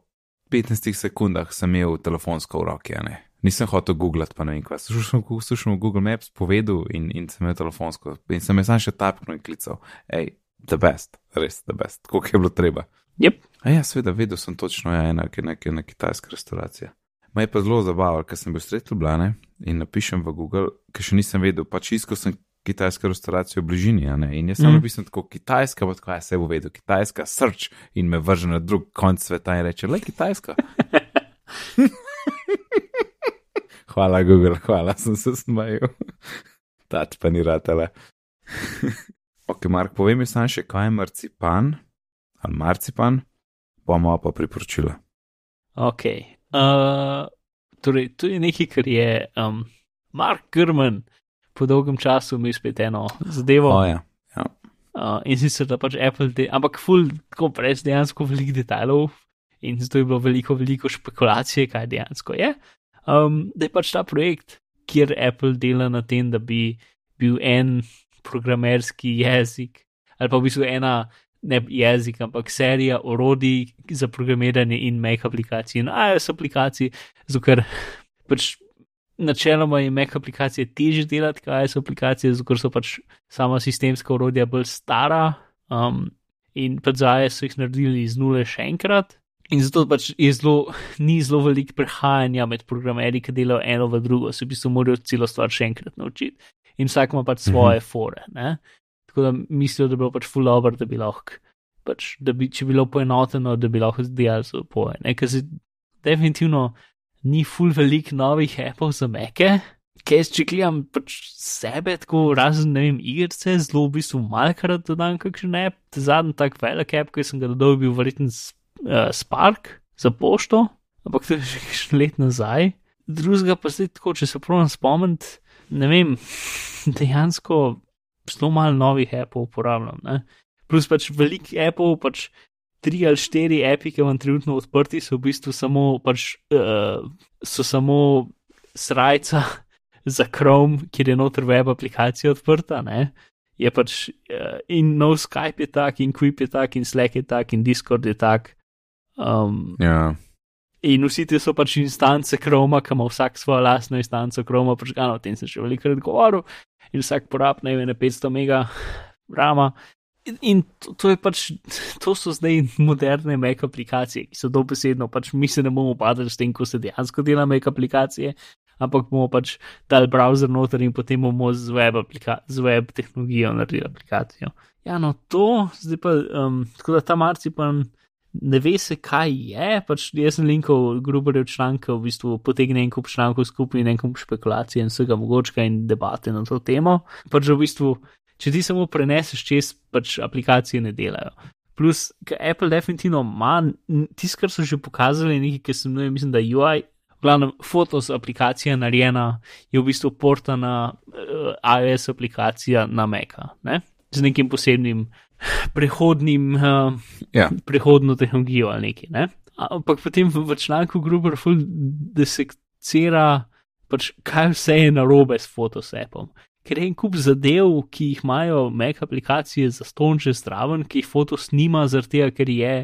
15 sekundah sem imel telefonsko v roki, ne nisem hotel googlati, pa ne vem, kaj. Slušal sem Google Maps, povedal in, in sem imel telefonsko in sem jaz še tapknil in klical. Hej, the best, res the best, koliko je bilo treba. Yep. A ja, seveda, vedel sem točno, ja, enak je neka kitajska restauracija. Me je pa zelo zabavalo, ker sem bil sred Ljubljane in napišem v Google, ker še nisem vedel, pač iskal sem kitajsko restauracijo v bližini, in jaz sem mm. napisal tako kitajska, pa tako, ja, se bo vedel, kitajska, srč in me vrže na drug konc sveta in reče, le kitajska. Hvala, Google, hvala, sem se smejal. Tač pa ni ratele. ok, Mark, povej mi sam še, kaj je marcipan ali marcipan, bomo pa priporočila. Ok. Uh, torej, to je nekaj, kar je um, Mark Grman po dolgem času imel spet eno zadevo. Oh, ja. Ja. Uh, in sicer da pač Apple, de, ampak full, tako brez dejansko velikih detajlov. In zato je bilo veliko, veliko špekulacije, kaj dejansko je um, da je pač ta projekt, kjer Apple dela na tem, da bi bil en programerski jezik, ali pa v bistvu ena ne jezik, ampak serija orodij za programiranje in Mac aplikacij in iOS aplikacij, zato ker pač. Načeloma je Mac aplikacije težje delati, kaj so aplikacije, zato so pač sama sistemska urodja bolj stara. Um, in pač za AES so jih naredili iz nule še enkrat, In zato pač je zelo, ni zelo veliko prehajanja med programerji, ki delajo eno v drugo, se v bistvu morajo celo stvar še enkrat naučiti. In vsak ima pač svoje mhm. fore. Ne? Tako da mislijo, da bi bilo pač full over, da bi lahko, pač, da bi, če bi bilo poenoteno, da bi lahko delali za poje. Ker se definitivno ni full velik novih appov za meke. Kaj če gledam pač sebe, tako razen, ne vem, igrice, zelo v bistvu malkrat dodam kakšen app, zadnji tak velik app, ki sem ga dodal, bil verjetno uh, Spark za pošto, ampak to je že nekaj let nazaj. Drugega pa zdaj tako, če se pravim spomniti, ne vem, dejansko zelo malo novih Apple uporabljam. Ne? Plus pač velik Apple, pač tri ali štiri api, ki vam trenutno odprti, so v bistvu samo, pač, uh, so samo srajca za Chrome, kjer je noter web aplikacija odprta. Ne? Je pač uh, in no Skype je tak, in Quip je tak, in Slack je tak, in Discord je tak. Um, ja. In vsi ti so pač instance Chroma, ki ima vsak svojo lastno instanco Chroma, počkano, o tem sem še velikokrat govoril, in vsak porab ne vem, 500 mega rama. In, in to, to pač, to so zdaj moderne Mac aplikacije, ki so dobesedno, pač mi se ne bomo padali s tem, ko se dejansko dela Mac aplikacije, ampak bomo pač dal browser noter in potem bomo z web, z web tehnologijo naredili aplikacijo. Ja, no, to, zdaj pa, um, tako da ta marcipan ne ve se, kaj je. Pač jaz sem linkal gruberev članke, v bistvu potegne en kup člankov skupaj in en kup špekulacij in vsega mogočka in debate na to temo. Pač v bistvu, če ti samo preneseš čez, pač aplikacije ne delajo. Plus, Apple definitivno ima, tisto, kar so že pokazali, nekaj, ki sem imel, mislim, da UI. Glavno, fotos aplikacija narejena je v bistvu portana uh, iOS aplikacija na Meka, ne? z nekim posebnim prehodnim, uh, ja. prehodno tehnologijo ali nekaj. Ne? Ampak potem v, v članku Gruber ful desekcira, pač kaj vse je narobe s Photosapom. Ker je en kup zadev, ki jih imajo Mac aplikacije za stonče zdraven, ki jih fotos nima, zaradi tega, ker je,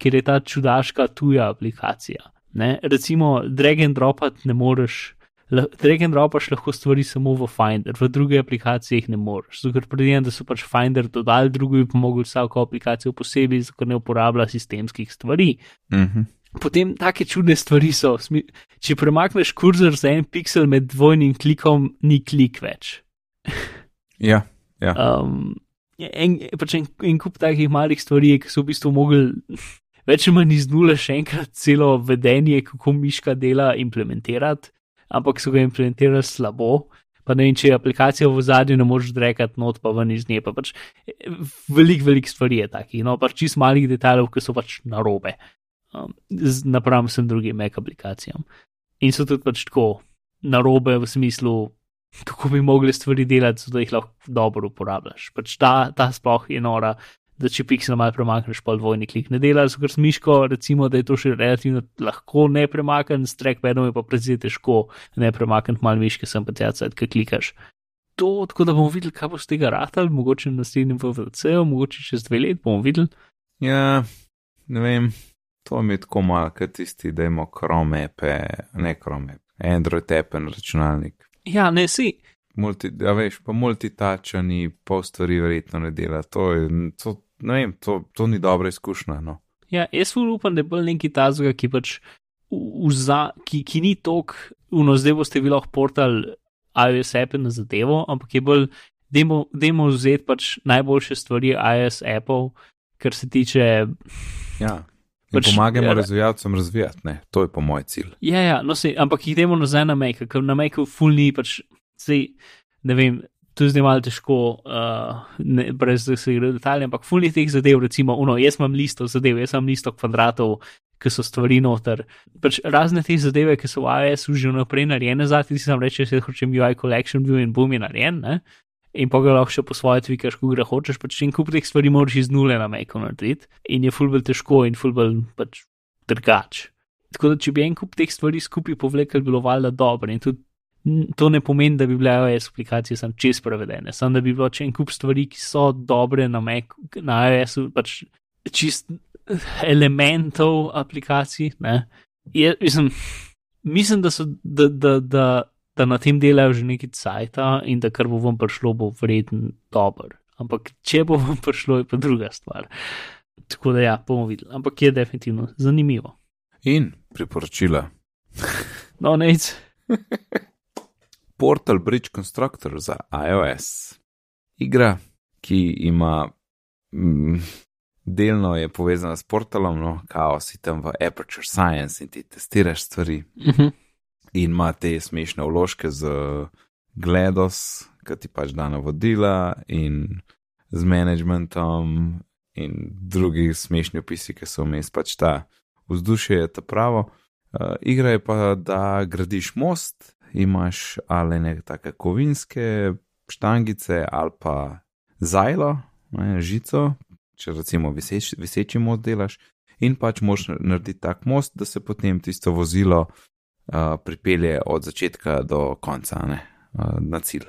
ker je ta čudaška tuja aplikacija. Ne? Recimo, drag and dropat ne moreš drag and dropaš lahko stvari samo v Finder, v druge aplikacije jih ne moreš. Zato, ker predvidevam, da so pač Finder dodali, drugi bi pomogli vsako aplikacijo posebej, zato ker ne uporablja sistemskih stvari. Uh mhm. -huh. Potem take čudne stvari so. Če premakneš kurzor za en pixel med dvojnim klikom, ni klik več. ja, ja. Um, en, pač en, en kup takih malih stvari, ki so v bistvu mogli. Več ali manj iz nule še enkrat celo vedenje, kako miška dela implementirati ampak so ga implementirali slabo. Pa ne vem, če je aplikacija v zadnjem, ne moreš rekati, not pa ven iz nje. Pa pač veliko, veliko stvari je takih, no pač čist malih detajlov, ki so pač narobe, um, napram vsem drugim Mac aplikacijam. In so tudi pač tako narobe v smislu, kako bi mogli stvari delati, da jih lahko dobro uporabljaš. Pač ta, ta sploh je nora, da če pixel malo premakneš, pa dvojni klik ne dela, ker smiško, recimo, da je to še relativno lahko ne premaknen, s trackpadom je pa predvsej težko ne premakniti malo miške, sem pa tja, ki klikaš. To, tako da bomo videli, kaj bo z tega ratal, mogoče na naslednjem VVC-u, mogoče čez dve let bomo videli. Ja, ne vem, to mi je tako malo, kot tisti, da imamo kromepe, ne kromepe, Android na računalnik. Ja, ne si. Multi, ja, veš, pa multitačani, pol stvari verjetno ne dela. To je, to, ne vem, to, to ni dobra izkušnja. No. Ja, jaz upam, da je bolj neki tazga, ki pač vza, ki, ki ni tok, uno zdaj boste vi lahko portal iOS Apple na zadevo, ampak je bolj, demo vzeti pač najboljše stvari iOS Apple, kar se tiče. Ja. Pač, pomagamo ja, razvijalcem razvijati, ne? to je po moj cilj. Ja, ja, no se, ampak jih demo nazaj na Make, ker na Make fulni pač, zdaj, ne vem, to je zdaj malo težko, uh, ne, brez da se gre detalje, ampak fulni teh zadev, recimo, uno, jaz imam listo zadev, jaz imam listo kvadratov, ki so stvari noter. Pač razne te zadeve, ki so v iOS že vnaprej narejene, zdaj ti sam reče, da hočem UI collection view in boom je narejen, ne? In pa ga lahko še po svoje tvikaš, ko gre hočeš, pač in kup teh stvari moraš iz nule na Macu narediti in je fulbel težko in fulbel pač drgač. Tako da, če bi en kup teh stvari skupaj povlekel, bilo valjda dobro in tudi to ne pomeni, da bi bile iOS aplikacije sam čez prevedene, samo da bi bilo če en kup stvari, ki so dobre na, Mac, na iOS-u, pač čist elementov aplikacij. Je, mislim, mislim, da, so, da, da, da, da na tem delajo že neki cajta in da kar bo vam prišlo, bo vreden dober. Ampak če bo vam prišlo, je pa druga stvar. Tako da ja, bomo videli. Ampak je definitivno zanimivo. In priporočila. No, nec. Portal Bridge Constructor za iOS. Igra, ki ima. Mm, delno je povezana s portalom, no, kao si tam v Aperture Science in ti testiraš stvari. Uh -huh. In ima te smešne vložke z GLaDOS, ki ti pač da navodila, in z managementom, in drugi smešni opisi, ki so vmes pač ta vzdušje, je ta pravo. Uh, igra je pa, da gradiš most, imaš ali neke take kovinske štangice, ali pa zajlo, ne, žico, če recimo viseč, viseči most delaš, in pač moš narediti tak most, da se potem tisto vozilo uh, pripelje od začetka do konca ne, uh, na cilj.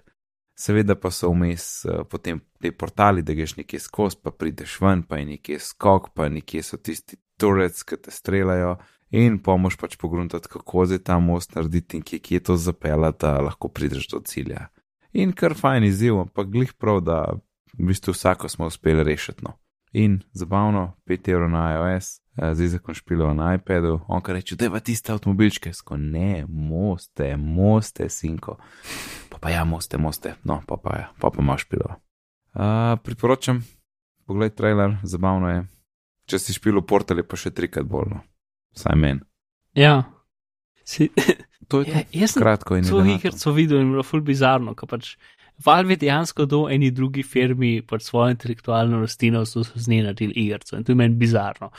Seveda pa so vmes uh, potem te portali, da greš nekje skozi, pa prideš ven, pa je nekje skok, pa nekje so tisti turec, ki te streljajo. In pomož pač pogruntati, kako zdaj ta most narediti in kje, kje to zapeljati, da lahko prideš do cilja. In kar fajn izziv, ampak glih prav, da v bistvu vsako smo uspeli rešiti. No. In zabavno, 5 evrov na iOS, zdaj zakon špilo na iPadu, on kar reče, da je pa tiste avtomobilčke, sko ne, moste, moste, sinko. Pa pa ja, moste, moste, no, pa pa ja, pa pa imaš špilo. Uh, priporočam, poglej trailer, zabavno je. Če si špilo portal, je pa še trikrat bolj, no. Saj men. Ja. Si, To je ja, to. jaz sem Kratko in to elegantno. igrico videl in bilo ful bizarno, ker pač Valve je dejansko do eni drugi firmi pač svojo intelektualno rastino so z nje naredili igrico in to je meni bizarno.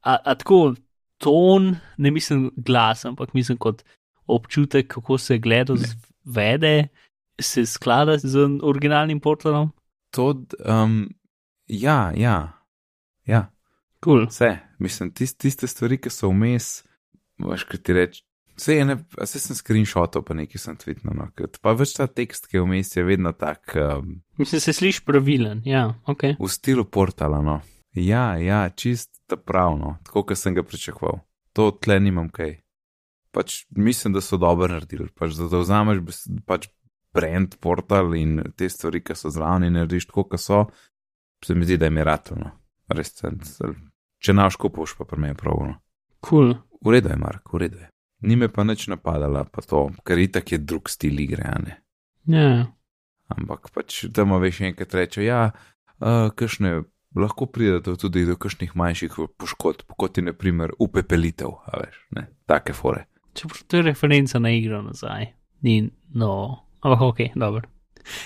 A, a, tako ton, ne mislim glas, ampak mislim kot občutek, kako se gleda zvede, se sklada z originalnim portalom. To, um, ja, ja, Cool. vse. Mislim, tist, tiste stvari, ki so vmes, veš, kaj ti reči. Vse je, ne, vse sem screenshotov, pa nekaj sem tweetnil. No, pa več ta tekst, ki je vmes, je vedno tak um, Mislim, se sliši pravilen, ja, ok. v stilu portala. No. Ja, ja, čist pravno, tako kot sem ga pričakoval. To tle nimam kaj. Pač mislim, da so dobro naredili. Pač, da, vzameš pač brand portal in te stvari, ki so zraven in narediš tako, kot so, se mi zdi, da je miratelno. Res, se- če naš kupoš, pa pri meni pravno. Cool. V redu je, Mark, v redu je. Ni me pa nič napadala, pa to, ker itak je drug stil igre, a ne. Ja, Ampak pač tam veš enkrat reče, ja, uh, kakšne, lahko pridete tudi do kakšnih manjših poškodb, kot je naprimer upepelitev, a veš, ne, take fore. čeprav to je referenca na igro nazaj. Ni, no, ampak ok, dobro.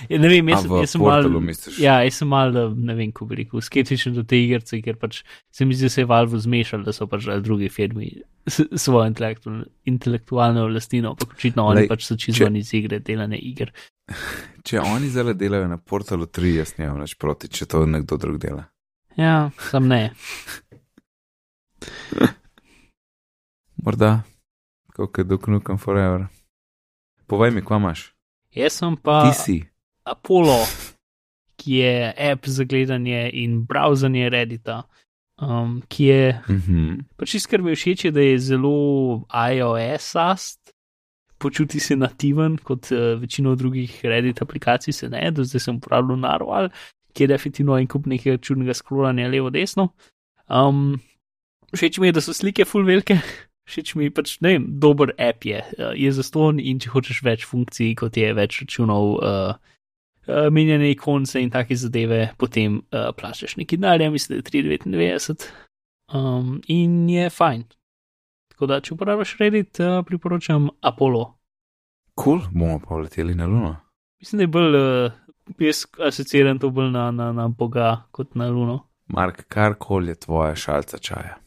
Ja, ne vem, jaz, jaz sem mal, misliš? ja, jaz sem mal, ne vem, kako bi rekel, skeptičen do te igrice, ker pač se mi zdi, da se je Valve zmešal, da so pač firmi s- svojo intelektualno, intelektualno lastnino, ampak očitno oni Lej, pač so čisto iz igre, delane igre. Če oni zdaj delajo na portalu 3, jaz nimam nič proti, če to nekdo drug dela. Ja, sam ne. Morda, kot je Duke Nukem Forever. Povej mi, kva imaš? Jaz sem pa Ti si. Apollo, ki je app za gledanje in browsanje Reddita, um, ki je Mhm. pač čisto kar mi všeč, da je zelo iOS-ast, počuti se nativen, kot uh, večino drugih Reddit aplikacij se ne, do zdaj sem uporabljal Narwhal, ki je definitivno en kup nekega čudnega scrollanja levo-desno. Um, všeč mi je, da so slike full velike. Všeč mi je pač, ne vem, dober app je, uh, je zaston in če hočeš več funkcij, kot je več računov, uh, uh, menjane ikonce in take zadeve, potem uh, plačaš nekaj denarja, mislim, da je 3,99 um, in je fajn. Tako da, če uporabljaš Reddit, uh, priporočam Apollo. Kul, cool, bomo pa leteli na Luno. Mislim, da je bolj, uh, jaz asociiram to bolj na, na, na Boga kot na Luno. Mark, karkoli je tvoja šalca čaja.